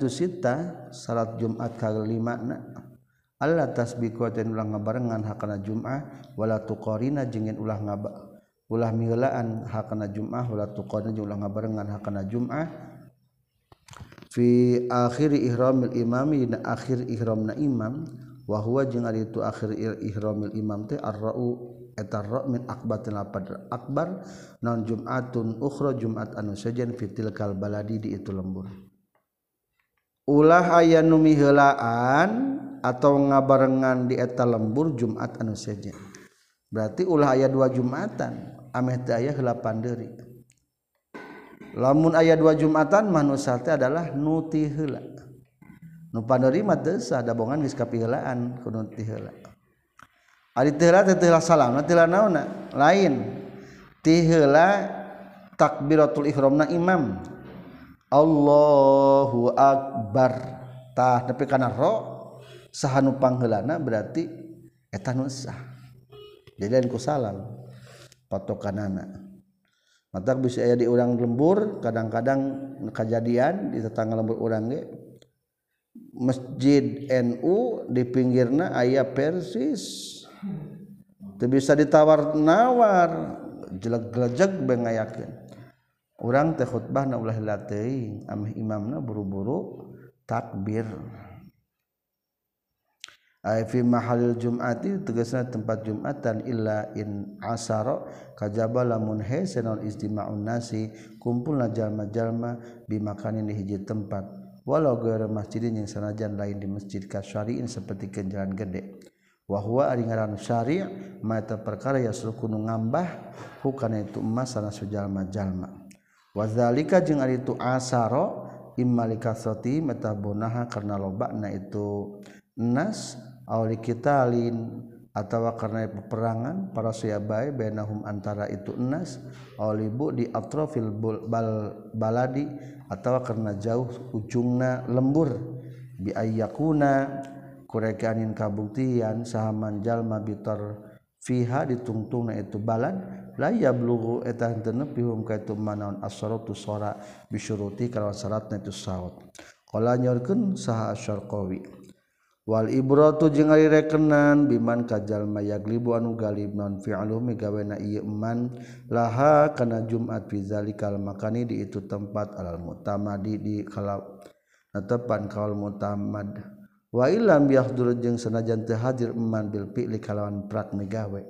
salat Jumat kalimakna Allah tasbih ulah ngabarengan hakana Jum'ah wala tuqarina jengin ulah ngaba ulah milaan hakana Jum'ah wala tuqarina jeung ulah ngabarengan hakana Jum'ah. Fi akhir ihramil imami na akhir ihramna imam wa huwa jeung ari itu akhir ihramil imam teh arra'u. Min akbatil lapad akbar non jumatun ukhra jumat anu sajen fitil kal baladi di itu lembur. Ulah aya nu miheulaan atau ngabarengan di eta lembur jumat anu sajen berarti ulah aya dua jumatan ameh teh aya heula panderi lamun aya dua jumatan manusia teh adalah nuti heula Ari tihla tihla salam na tihla nauna lain. Tihla takbiratul ihramna imam. Allahu akbar. Tah tapi kana ro sahanu pangheulana berarti eta nu sah. Jadi lain ku salam. Patokanana. Mata bisa aya di urang lembur kadang-kadang kejadian di tetangga lembur urang ge masjid NU di pinggirna ayah persis itu bisa ditawar-nawar jelek-gelejek bengayakeun urang teh khutbah na ulah lateuing ameh imamna buru-buru takbir. Ay fi mahalil jum'ati tegasna tempat jum'atan illa in asara kajaba lamun hese non istima'un nasi kumpulna jalma-jalma bimakanin di hiji tempat. Walau gara masjidin yang sanajan lain di masjid kasyariin seperti kenjalan gede. Wahwa ari ngaran syari' mata perkara ya sulkunu ngambah hukana itu emas sana sujalma jalma. Wazalika jeung ari itu asaro immalika soti mata bonaha karena lobakna itu nas awli kitalin atau karena peperangan para sahabat bainahum antara itu enas awlibu di atrofil bal baladi atau karena jauh ujungna lembur. Biayakuna kurekanin kabuktian sahaman jalma bitor fiha ditungtung na itu balad la yablughu eta henteu nepihum ka itu manaun asratu sora bisyuruti kalawan syaratna itu saut qala nyorkeun saha asyarqawi wal ibratu jeung ari rekenan biman ka jalma yaglibu anu galib non fi'lu migawena ieu man laha kana jumat fi zalikal makani di itu tempat alal mutamadi di kalab tepan kaul mutamad. wailam yahdur jeung sanajan teu hadir eman bil fi'li kalawan prak megawe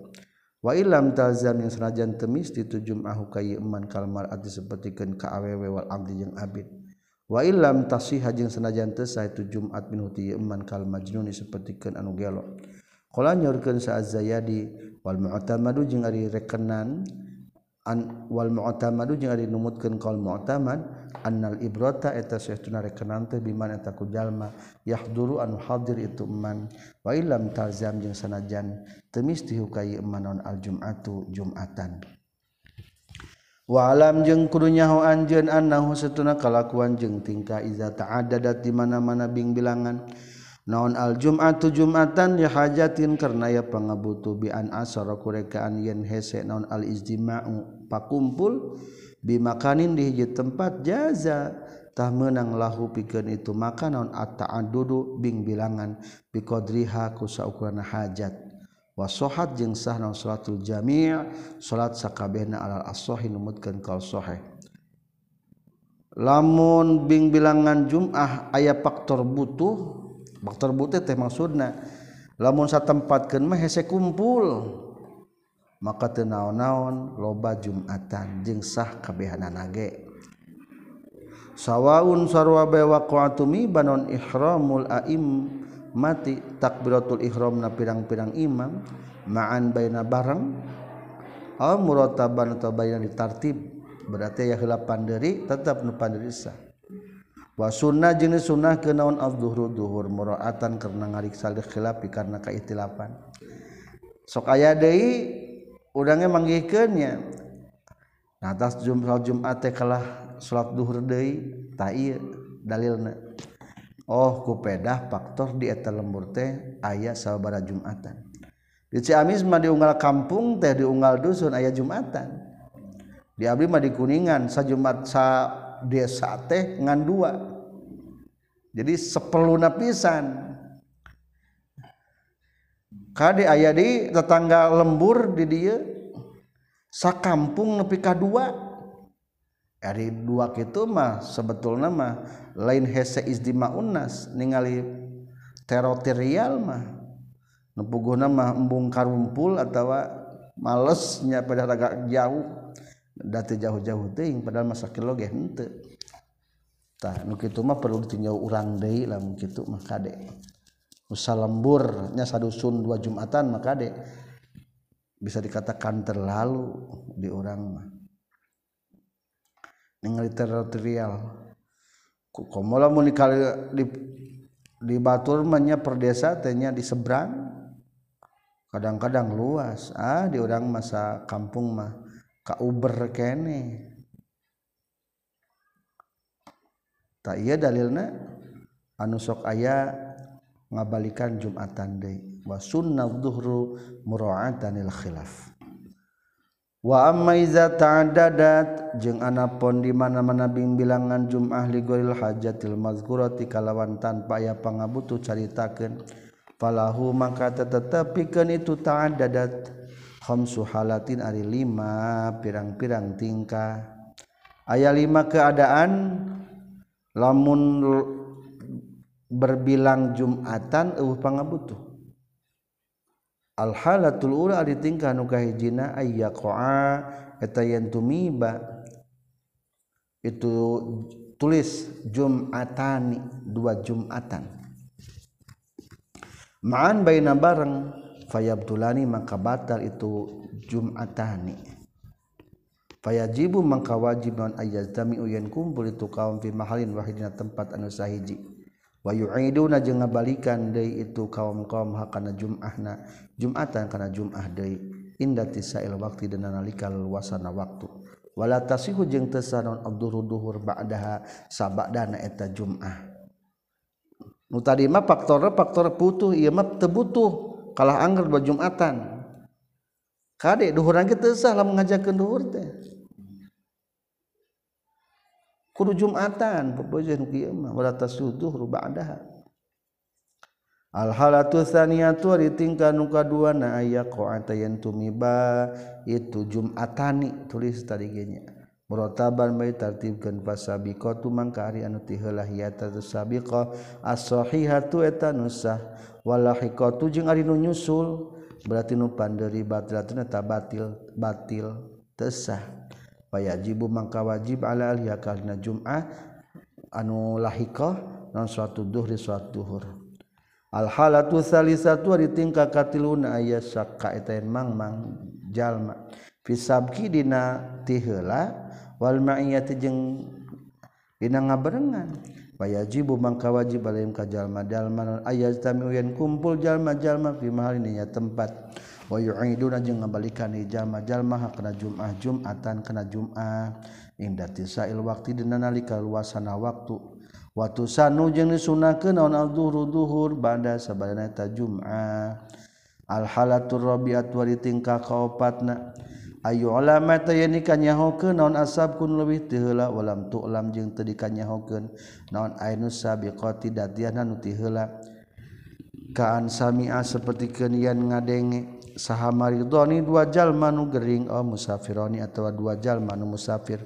wailam talzam yang sanajan temis itu jum'ahu kayi eman kalmar ati sapertikeun ka awewe wal abdi jeung abid. Wailam tasihah jeung sanajan teu sah itu jum'at min huti eman kal majnuni sapertikeun anu gelo. Qala nyorkeun sa az-zayadi wal mu'tamadu jeung ari rekenan wal mu'tamadu jeung ari numutkeun qaul mu'tamad annal ibrata eta saestuna rekenan teh biman eta ku jalma yahduru anu hadir itu man wa illam talzam jeung sanajan teu misti hukai manon al jum'atu jum'atan. Wa alam jeung kudu nyaho anjeun annahu satuna kalakuan jeung tingkah iza ta'addadat di mana-mana bing bilangan naon al jum'atu jum'atan ya hajatin karena ya pangabutuh bi an asara kurekaan yen hese. Naon al istima'u pakumpul bi makanin di hiji tempat jaza. Tah menang lahu pikeun itu maka naon at ta'addudu bing bilangan bi qadriha ku saukurana hajat. Wasohat jeung sah naon salatul jami' salat sakabehna alal as-sahih numutkeun kal sahih. Lamun bing bilangan jum'ah aya faktor butuh faktor butet teh maksudna. Lamun satempatkeun mah hese kumpul maka teu naon-naon loba jumatan jeung sah kabehanana ge. Sawaun sarwa be waqatumi banon ihramul aim mati takbiratul ihram na pirang-pirang imam ma'an baina barang aw murataban atau baina ditartib. Berarti ya heula panderi tetap nu panderi sah. sunnah jenis sunnah ke naon Abdulhur duhur muraatan karena ngariksa khilapi karena kaitilapan. sok aya deui urangnya manggihkeunnya nah atas jum Jumat teh kalah salat zuhur deui ta ieu dalilna. Oh ku pedah faktor di eta lembur teh aya sabaraha Jumatan. Di Ciamis mah diunggal kampung teh diunggal dusun aya Jumatan. Di abdi mah di Kuningan sa Jumat sa dia sate ngan dua. Jadi sepeluna pisan. Kade aya di tetangga lembur di dia sakampung nepi ka dua. Dari dua gitu mah sebetulnya mah lain hese izdima unas ningali teritorial mah. Nepuguna mah embung karumpul atau malesnya pada agak jauh. Dati jauh-jauh ting padahal masa kilo ge henteu tah nu kitu mah perlu ditinjau urang deui lamun kitu mah kade. Usaha lembur nya sadusun dua jumatan mah kade. Bisa dikatakan terlalu di orang mah. Ningali teritorial komola dikali di di batur mah perdesa tehnya di seberang kadang-kadang luas. Ah di orang masa kampung mah ka uber kene. Tak iya dalilna anu sok aya ngabalikan Jumatan deui. Wa sunnah dhuhru mura'atanil khilaf. Wa amma iza ta'addadat jeung anapun di mana-mana bilangan jumah li goril hajatil mazkurati kalawan tanpa aya pangabutuh caritakeun falahu maka tetepikeun itu ta'addadat. khamsu halatin ari lima pirang-pirang tingkah. Aya lima keadaan lamun berbilang Jumatan eueuh pangabutuh. Al halatul ula ari tingkah nu kahijina ayyaqa eta yen tumiba. Itu tulis Jumatani dua Jumatan. Ma'an baina bareng. fayabtulani maka batal itu jumatani. Fayajibu maka wajib non ayazdami uyen kumpul itu kaum fi mahalin wahidina tempat anu sahiji. Wa yu'iduna jeung ngabalikan deui itu kaum-kaum hakana jum'ahna jum'atan kana jum'ah deui. Inda tisail waqti dina nalika luasana waktu. Wala tasihu jeung teu sanon abduru duhur ba'daha sabadana eta jum'ah. Nu tadi mah faktor faktor putuh ieu mah teu butuh. kalah angger bajumatan kadek duhuran kita salah mengajakan duhur teh. Kudu jumatan pepojohan kieu mah wala tasuduh ba'daha al halatu tsaniyatu ari tingkah nu kaduana aya qa'atayan tumiba itu jumatani tulis tadi genya. murotaban may tartibkeun fasabiqatu mangka ari anu tiheula hiyata sabiqah as-sahihatu eta nusah walahiqatu jeung ari nu nyusul. Berarti nu panderi batilatna ta batil batil tesah wajibu mangka wajib ala aliyakahna jum'ah anu lahiqah non suatu duhri suatu duhur. Alhalatu salisatu ari tingka katiluna aya sakka eta mang mang jalma. Fisabki dina tiheula walmaiyati jeung dina ngabarengan wayajibu mangka wajib alaihim ka jalma-jalma non ayajtami yen kumpul jalma-jalma fi mahalin nya tempat. Wa yu'iduna jeung ngabalikan jalma-jalma kana jum'ah jum'atan kana jum'ah. Inda tisail waqti dina nalika luasana waktu. Waktu sanu jeung disunahkeun naon al-dhuhur duhur ba'da sabadana ta jum'ah. Al halatul rabi'at wa tingkah kaopatna Ayu ulama ni kanyahokeun naon asab kun leuwih teu heula walam tu'lam jeung teu dikanyahokeun naon ainus sabiqati dadiahna nu teu heula. Kaan sami'a sapertikeun yan ngadenge saha maridoni dua jalma nu gering oh musafironi atawa dua jalma nu musafir.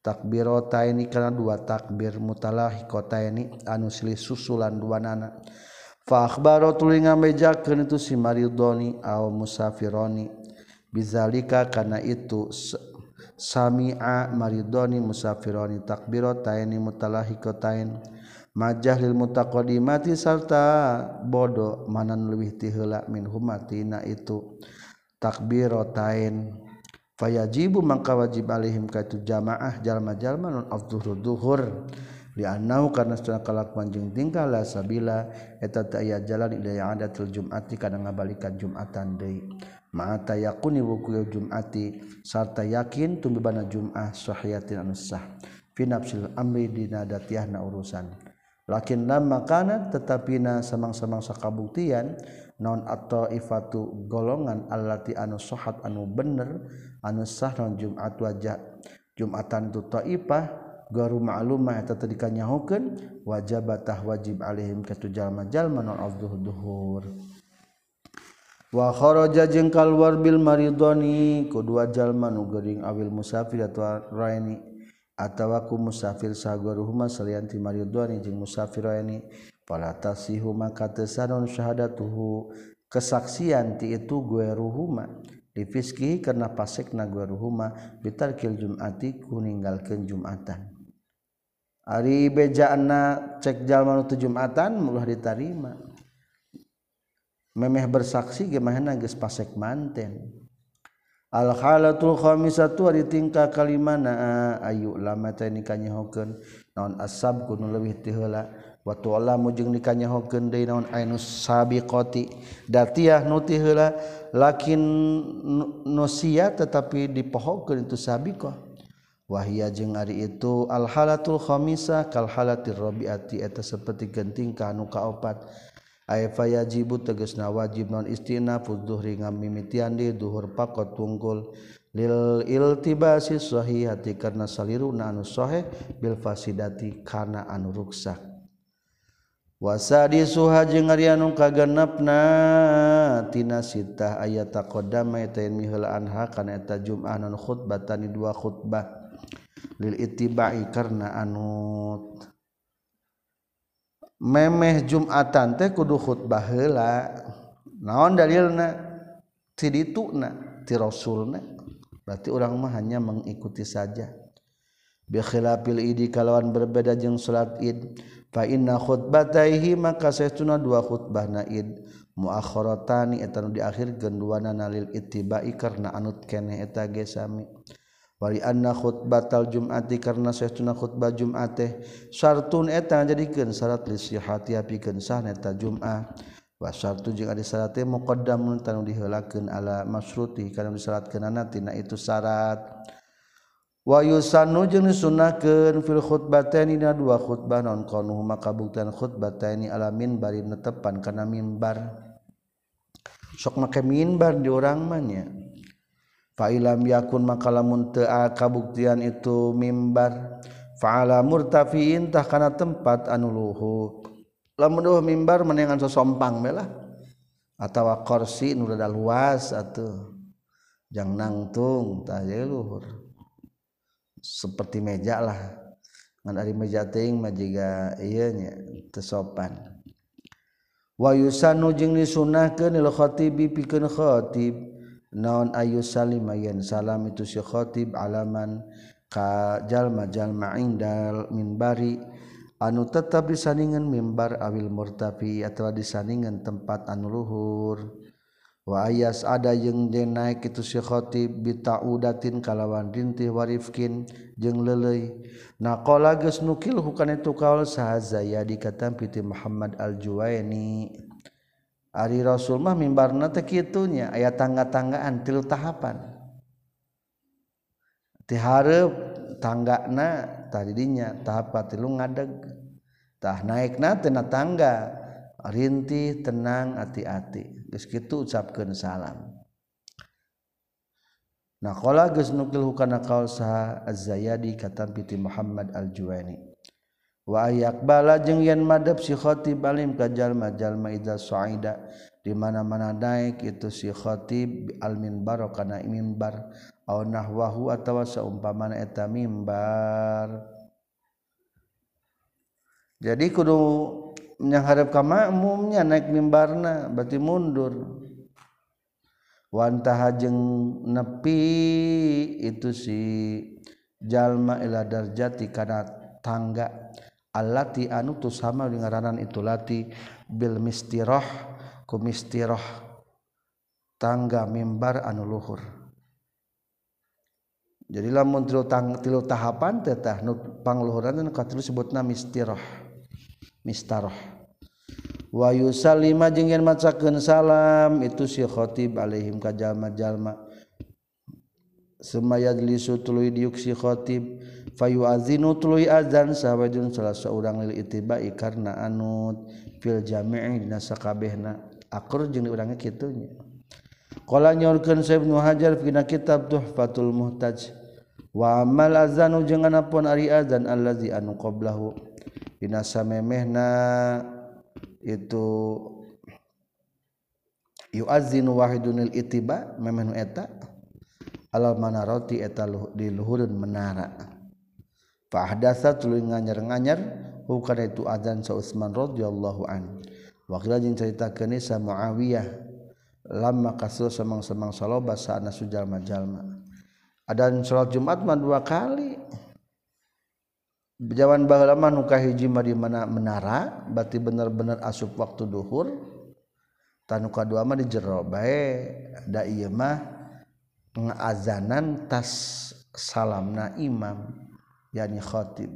Takbirataini kana dua takbir mutalahi mutalahiqataini anu silih susulan dua nana fa akhbaro tuluy ngamejakeun itu si maridoni au musafironi. bizalika kana itu sami'a maridoni musafironi takbirotaini mutalahikotain. Majah lil mutaqaddimati sarta bodo manan leuwih ti heula min humatina itu takbirotain. Fayajibu mangka wajib alaihim ka itu jamaah jalma-jalma non adzuhur duhur. Liannau karena setelah kalakuan jeung tingkah la sabila eta teu aya jalan ila yang ada til jum'ati kana ngabalikan jum'atan deui. mata yakuni wuku jumati sarta yakin tumbibana jum'ah sahiyatin anusah. Fi nafsil amri dinadatiahna urusan. Lakin lamma kana tetapina samang-samang sakabuktian non atau ifatu golongan allati anu sahat anu bener anu sah non jumat wajah. Jumatan tu taifah garu ma'lumah eta tadi kanyahokeun wajibatah wajib alaihim katu jalma-jalma non duhur wa kharaja jeung kalwar Bil Maridoni kedua jalma nugering awil musafir atau Raini atawaku musafir sagoruhuma salianti Maridoni jeung musafir Raini pala tasihu maka tesanon syahadatuhu kesaksian ti itu gue ruhuma difiski karena pasek na gue ruhuma bitarkil jumati ku ninggalkeun jumatan. Ari bejaanna cek jalma nu jumatan mulah ditarima. memeh bersaksi gimana geus pasek manten. Al halatul khamisatu ari tingkah kalimana ayu lama teh nikanyahokeun naon asab kunu leuwih ti heula. Wa tu'lamu jeung nikanyahokeun deui naon ainus sabiqati datiah nu ti heula lakin nusia tetapi dipohokeun itu sabiqah. Wahia jeung ari itu al halatul khamisah kal halatir rabiati eta saperti genting ka nu kaopat. ayafayajibu tegesna wajib non istina fudzuhri ngamimitian di duhur pakot tunggul. Lil iltibasi sahihati karena saliruna anu sahih bil fasidati kana anu ruksak wasadi suha jeung ari anu kagenepna tina sitah ayat taqaddama eta mihal anha kana eta jum'ah non khutbatan dua khutbah. Lil ittibai karena anu memeh Jumatan teh kudu khutbah heula. Naon dalilna? Tidituna ti rasulna. Berarti orang mah hanya mengikuti saja. Bi khilafil idi kalawan berbeda jeung salat id. Fa inna khutbataihi maka saestuna dua khutbahna id. Muakhiratani eta nu diakhirkeun duana nalil ittibai karena anut keneh eta ge sami. Wali anna khutbatal jum'ati karena saestuna khutbah jum'at teh. Syartun eta jadikeun syarat li sihati apikeun sah eta jum'ah wa syartu jeung ari syarat teh muqaddamun tanu diheulakeun ala masyruti kana disyaratkeunana tina itu syarat wa yusannu jeung sunahkeun fil khutbataini dina dua khutbah non qanu maka buktian khutbataini ala minbarin netepan kana mimbar sok make minbar di urang mah nya. Fa'ilam yakun makalamun kabuktian itu mimbar. Faala murtafiintah kana tempat anu luhur Lamun duh mimbar menengan sosompang belah. Atawa korsi nu rada luas atau jang nangtung tah luhur. Seperti meja lah. Ngan ari meja teing mah jiga ieu nya teu sopan. Wa yusanu jeung disunahkeun lil khatibi pikeun khatib naon ayu salima yen salam itu si khotib alaman ka jalma jalma indal minbari. Anu tetap disandingan mimbar awil murtafi atau disandingan tempat anu luhur. Wa ayas ada jeung den naik itu si khotib bitaudatin kalawan rintih warifkin jeung lelei. Naqala geus nukil hukana itu kaul saha Zayadi katam piti Muhammad Al-Juwaini. Ari Rasulmah mimbarna teh kitunya aya tangga-tanggaan tilu tahapan. Ti hareup tanggana tadinya tahap tilu ngadeg. Tah naikna teh na tangga rintih tenang hati-hati. Geus kitu ucapkeun salam. Nah qala geus nukil hukana qaul saha Az-Zayyadi katam piti Muhammad Al-Juwaini. wayak bala jeung yen madhab si khotib alim kajjallma-jalma Iza soida di mana mana naik itu si khotib almin baro kana bar aw nahwahu atawa saumpamana eta mimbar jadi kudu mengharap ka makmumnya naik mimbarna berarti mundur. Wanta jeung nepi itu si jalma ila darjati kana tangga. allati anu tu sama ngaranan itu lati bil mistirah ku mistirah tangga mimbar anu luhur. Jadi lamun tilu tang tilu tahapan tetah nu pangluhuran anu katilu sebutna mistirah mistarah. Wa yusallima jeung yen macakeun salam itu si khatib alaihim ka jalma-jalma. semayadlisu tuluy diuksi khotib fayu azinu tuluy azan sahwajun salah seorang lil itibai karena anut fil jami'i dina sakabehna. Akur jeung urangnya kitunya. Qala nyorkeun sa ibnu hajar dina kitab tuhfatul muhtaj wa amal azanu jeung anapun ari azan allazi anu qablahu. Dina samemehna itu yuazinu wahidunil itiba memenu eta. Alal manaroti eta di luhurun menara. Fa ahdasa tuluy nganyar-nganyar hukana itu adzan sa Utsman radhiyallahu an. Wa qila jeung caritakeun sa Muawiyah lamma kasul semang-semang saloba saana sujal majalma adan salat Jumat mah dua kali. Jawan baheula mah nu kahiji mah di mana menara berarti bener-bener asup waktu duhur. Tanu kadua mah di jero bae da ieu mah pengazanan tas salamna imam yani khotib.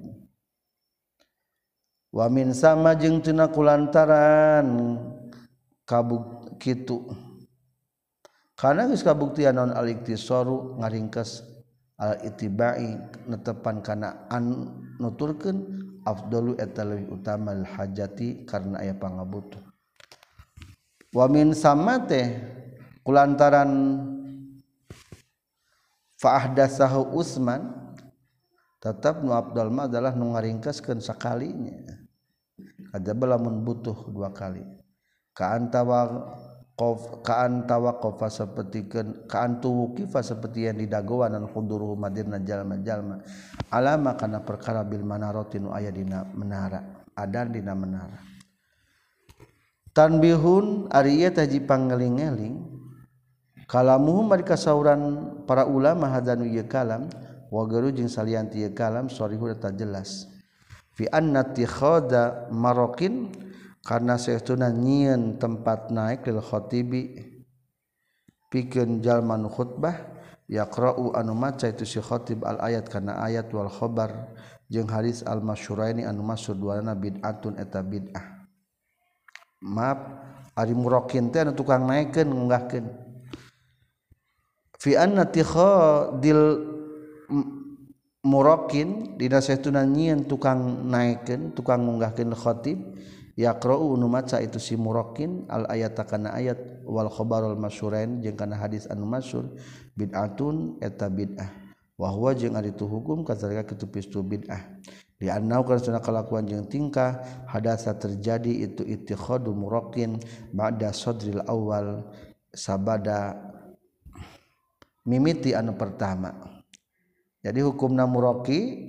Wamin sama jeung tuna kulantaran kabuk kitu karena geus kabuktian non al-iktisaru ngaringkes al-ittibai netepan kana an nuturkeun afdalu eta leuwih utama al hajati karena aya pangabutuh. Wamin sama teh kulantaran faahdasahu Utsman tetap nu abdal mah adalah nu ngaringkeskeun sakalinya. Kajaba lamun butuh dua kali. Ka antawa qof ka antawa qofa sapertikeun ka antu wuqifa saperti yang didagoan dan huduru madirna jalma-jalma. Alama kana perkara bil manarati nu aya dina menara adan dina menara. Tanbihun ari ieu teh pangeling-eling kalamu kasauran para ulama hadanu ye kalam wagaru jeung salianti ti kalam sorihu eta jelas. Fi anna khada marokin karena sehtuna nyieun tempat naik lil khatibi pikeun jalma nu khutbah yaqra'u anu maca itu si khatib al ayat kana ayat wal khabar jeung hadis al masyhuraini anu masyhur duana bid'atun eta bid'ah. Maaf ari murokin teh anu tukang naikeun ngunggahkeun. fi anna tikhadil murakin dina saestuna nyieun tukang naikeun tukang munggahkeun khatib yaqra'u nu maca itu si murakin al ayata kana ayat wal khabarul masyurain jeung kana hadis anu masyhur bid'atun eta bid'ah. Wa huwa jeung ari tu hukum kadzalika kitu pistu bid'ah. Di annau kana kalakuan jeung tingkah hadasa terjadi itu ittikhadu murakin ba'da sadril awal sabada mimiti anu pertama. Jadi hukum namuroki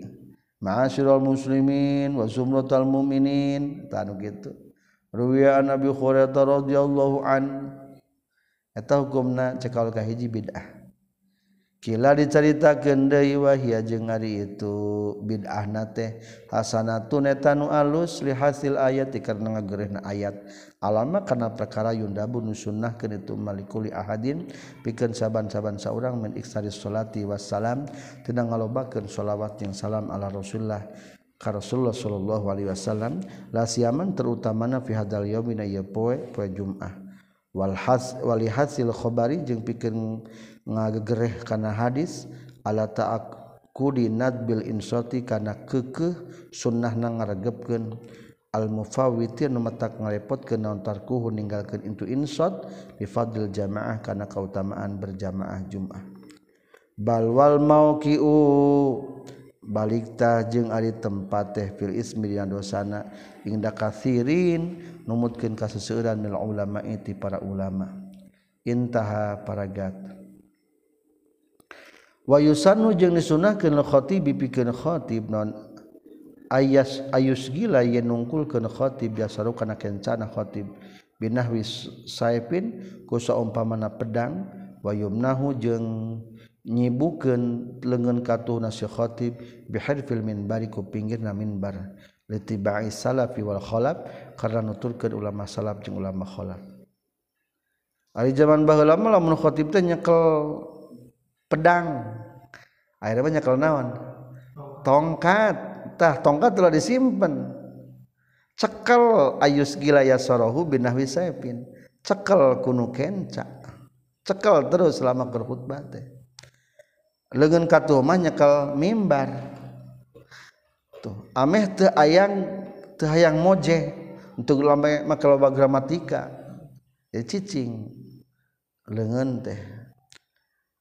ma'asyiral muslimin wa zumratal mu'minin tanu gitu. Ruwiya nabi khurairah radhiyallahu an. Eta hukumna cekal kahiji bid'ah. Kila diceritakan deui wahia jeung ari itu bid'ahna teh. Hasanatun eta nu alus li hasil ayat karena ngageureuhna ayat. Alama kana perkara yundabu nu sunnahkeun itu malikuli ahadin. Pikeun saban-saban saurang min iksari sholati wassalam tina ngalobakeun sholawat jeung salam ala Rasulullah ka Rasulullah sallallahu alaihi wasallam. La siaman terutamana fi hadal yaumina ya poe poe Jumat wal has wali hasil khabari jeung pikeun ngagereh kana hadis ala ta'ak kudi nadbil insoti kana kekeh sunnah na ngaregepkeun. Al mufawwiti nu matak ngarepotkeun naon tarkuhu ninggalkeun itu insot bi fadl jamaah kana kautamaan berjamaah Jumat balwal mauqiu baliktah jeung ari tempat teh fil ismi dina dosana inda kathirin numutkeun ka seseueuran mil ulama itu para ulama. Intaha paragat. wayusanu jeung disunahkeun khotib pikeun khatib non ayas ayus gila yen nungkulkeun khatib biasa kana kencana khatib. Binahwi saifin ku saumpamana pedang wayumnahu jeung nyibukeun leungeun katuhna si khatib biharfil minbari ku pinggirna minbar. Litibai salafi wal khalaf karena nuturkeun ulama salaf jeung ulama khalaf. Ari zaman baheula mah lamun khatib teh nyekel pedang. Akhirnya banyak kalau naon? Tongkat. Tah tongkat telah disimpan. Cekel ayus gila ya sorohu binahwi saipin. Cekel kunu kenca. Cekel terus selama berkhutbah teh. Leungeun katuh mah nyekel mimbar. Tuh ameh teu ayang teu hayang moje untuk lama make loba gramatika. Jadi cicing. Leungeun teh.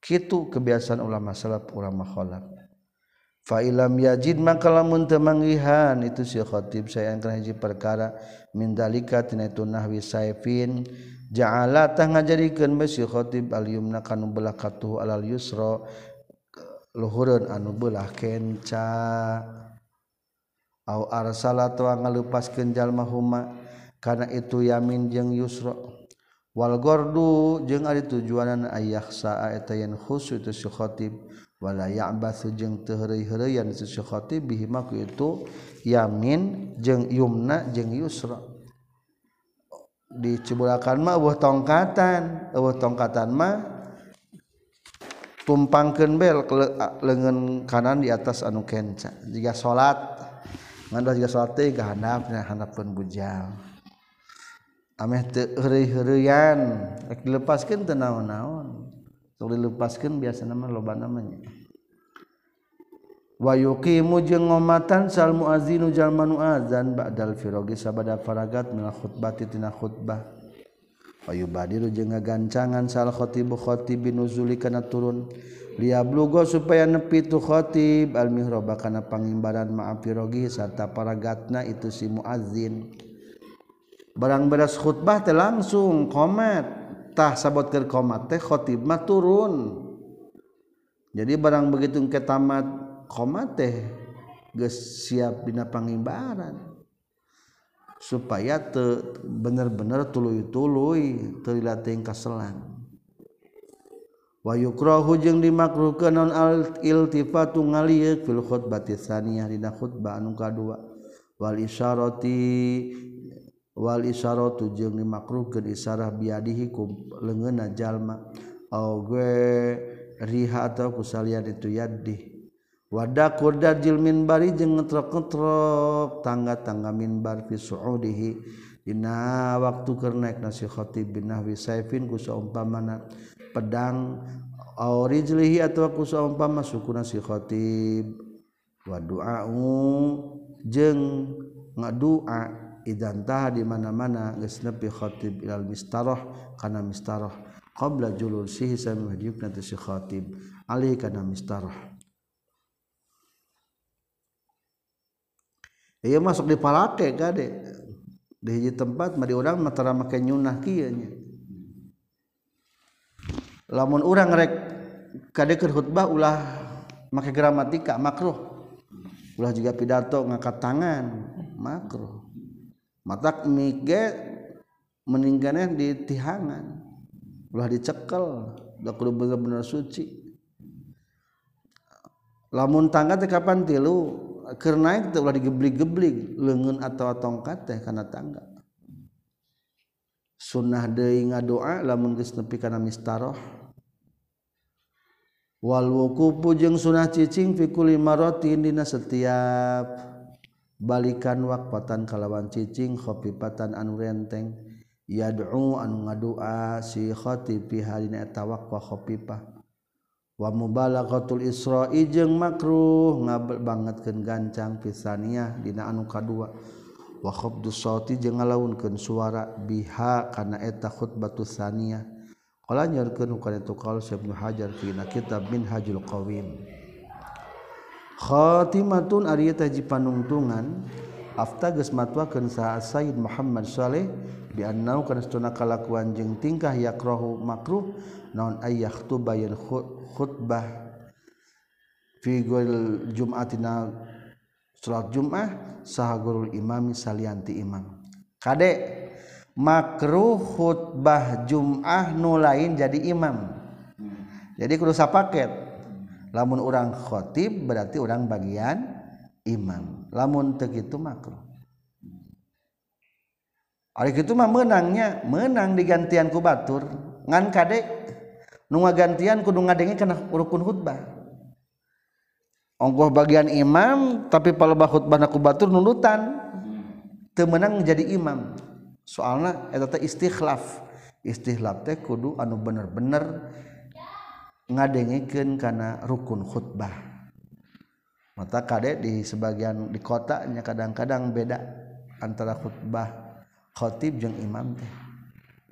Kitu kebiasaan ulama salaf ulama kholaf. Fa ilam yajid maka lamun teu manggihan itu si khatib saya angkan hiji perkara min dalika tina itu nahwi saifin. Ja'ala tah ngajadikeun bae si khatib al yumna kanu belah katuh alal yusra. Luhureun anu belah kenca. Au arsala tu ngalupaskeun jalma huma. Kana itu yamin jeung yusra. wal gordu jeung ari tujuanan ayah saa eta yen khusus itu si khatib wala ya'basu jeung teu heureuy-heureuyan si khatib bihi maku itu yamin jeung yumna jeung yusra. Dicebulakan mah eueuh tongkatan eueuh tongkatan mah tumpangkeun bel lengan kanan di atas anu kenca. Jika salat ngan jika salat teh gahandapna handapkeun bujal ameh teu heureuy-heureuyan rek dilepaskeun teu naon-naon. Sok dilepaskeun biasa mah loba namanya. Wayuqimu jeung ngomatan sal muazinu jalma nu azan ba'dal firogi sabada faragat min khutbati tina khutbah. Wayu badiru jeung ngagancangan sal khatibu khatib binuzuli kana turun. Liablugo supaya nepi tu khatib al mihraba kana pangimbaran ma'a firogi sarta faragatna itu si muazin barang beras khutbah teh langsung komat tah sabot ke komat teh khotib mah turun. Jadi barang begitu ke tamat komat teh geus siap dina pangimbaran. Supaya te bener-bener tuluy-tuluy terlatih kaselan wa yukrahu jeung dimakruhkeun non al iltifatu ngalieu fil khutbati tsaniyah dina khutbah anu kadua. Wal isyarati Wal isyaratu jeung dimakruhkeun isyarah biadihi ku leungeunna jalma. Au gue riha atau kusalian itu yaddi wada kurdajil minbari jeung ngetrok-ngetrok tangga-tangga minbar fi suudihi. Dina waktu keur naik nasi khatib bin nahwi saifin ku saumpamana pedang au rijlihi atawa ku saumpama suku nasi khatib wa du'a'u jeung ngadua idan tah di mana-mana geus nepi khatib ilal mistarah kana mistarah. Qabla julusihi sami hadiyukna si khatib. Alih kana mistarah. Iya masuk di palake kade di hiji tempat mah di urang mah make nyunah kieu nya. Lamun urang rek kade keur khutbah ulah make gramatika makruh. Ulah juga pidato ngangkat tangan makruh matak mige meninggalnya di tihangan. Ulah dicekel udah kudu bener-bener suci. Lamun tangga teh kapan tilu keur naik teh ulah digeblig-geblig leungeun atau tongkat teh kana tangga. Sunnah deui ngadoa lamun geus nepi kana mistaroh. Wal wuqufu jeung sunah cicing fi kulli maratin dina setiap balikan wakpatan kalawan cicing khofifatan anu renteng yad'u anu ngadua si khatifi halina eta waqfa khofifah wa mubalaghatul isra'i jeung makruh ngabanggetkeun gancang pisaniah dina anu kadua. Wa khabdu sauti jeung ngalaunkeun suara biha kana eta khutbatus saniah qala nyorkeun kana tukal qaul Ibnu Hajar fi kitab Minhajul Qawim. khotimatun ari taji panungtungan afta geus matwakeun sa Sayyid Muhammad Saleh bi annau kana satuna kalakuan jeung tingkah yakrahu makruh naon ayah tu bayan khutbah fi gol jum'atina salat jum'ah saha gurul imami salianti imam. Kade makruh khutbah jum'ah nu lain jadi imam. Jadi kudu sapaket. lamun orang khotib berarti orang bagian imam. Lamun tegitu makruh Ari kitu mah menangnya menang digantian ku batur ngan kade. Nu ngagantian kudu ngadenge kana rukun khutbah. Ongkoh bagian imam tapi palebah khutbah ku batur nunutan teu meunang jadi imam. Soalna eta teh istikhlaf istikhlaf teh kudu anu bener-bener ngadengeken karena rukun khutbah. Mata kadek di sebagian di kotanya kadang-kadang beda antara khutbah khotib jeung imam teh.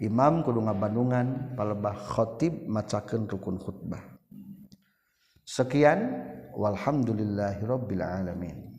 Imam kudu ngabandungan palebah khotib macakeun rukun khutbah. Sekian walhamdulillahirabbil alamin.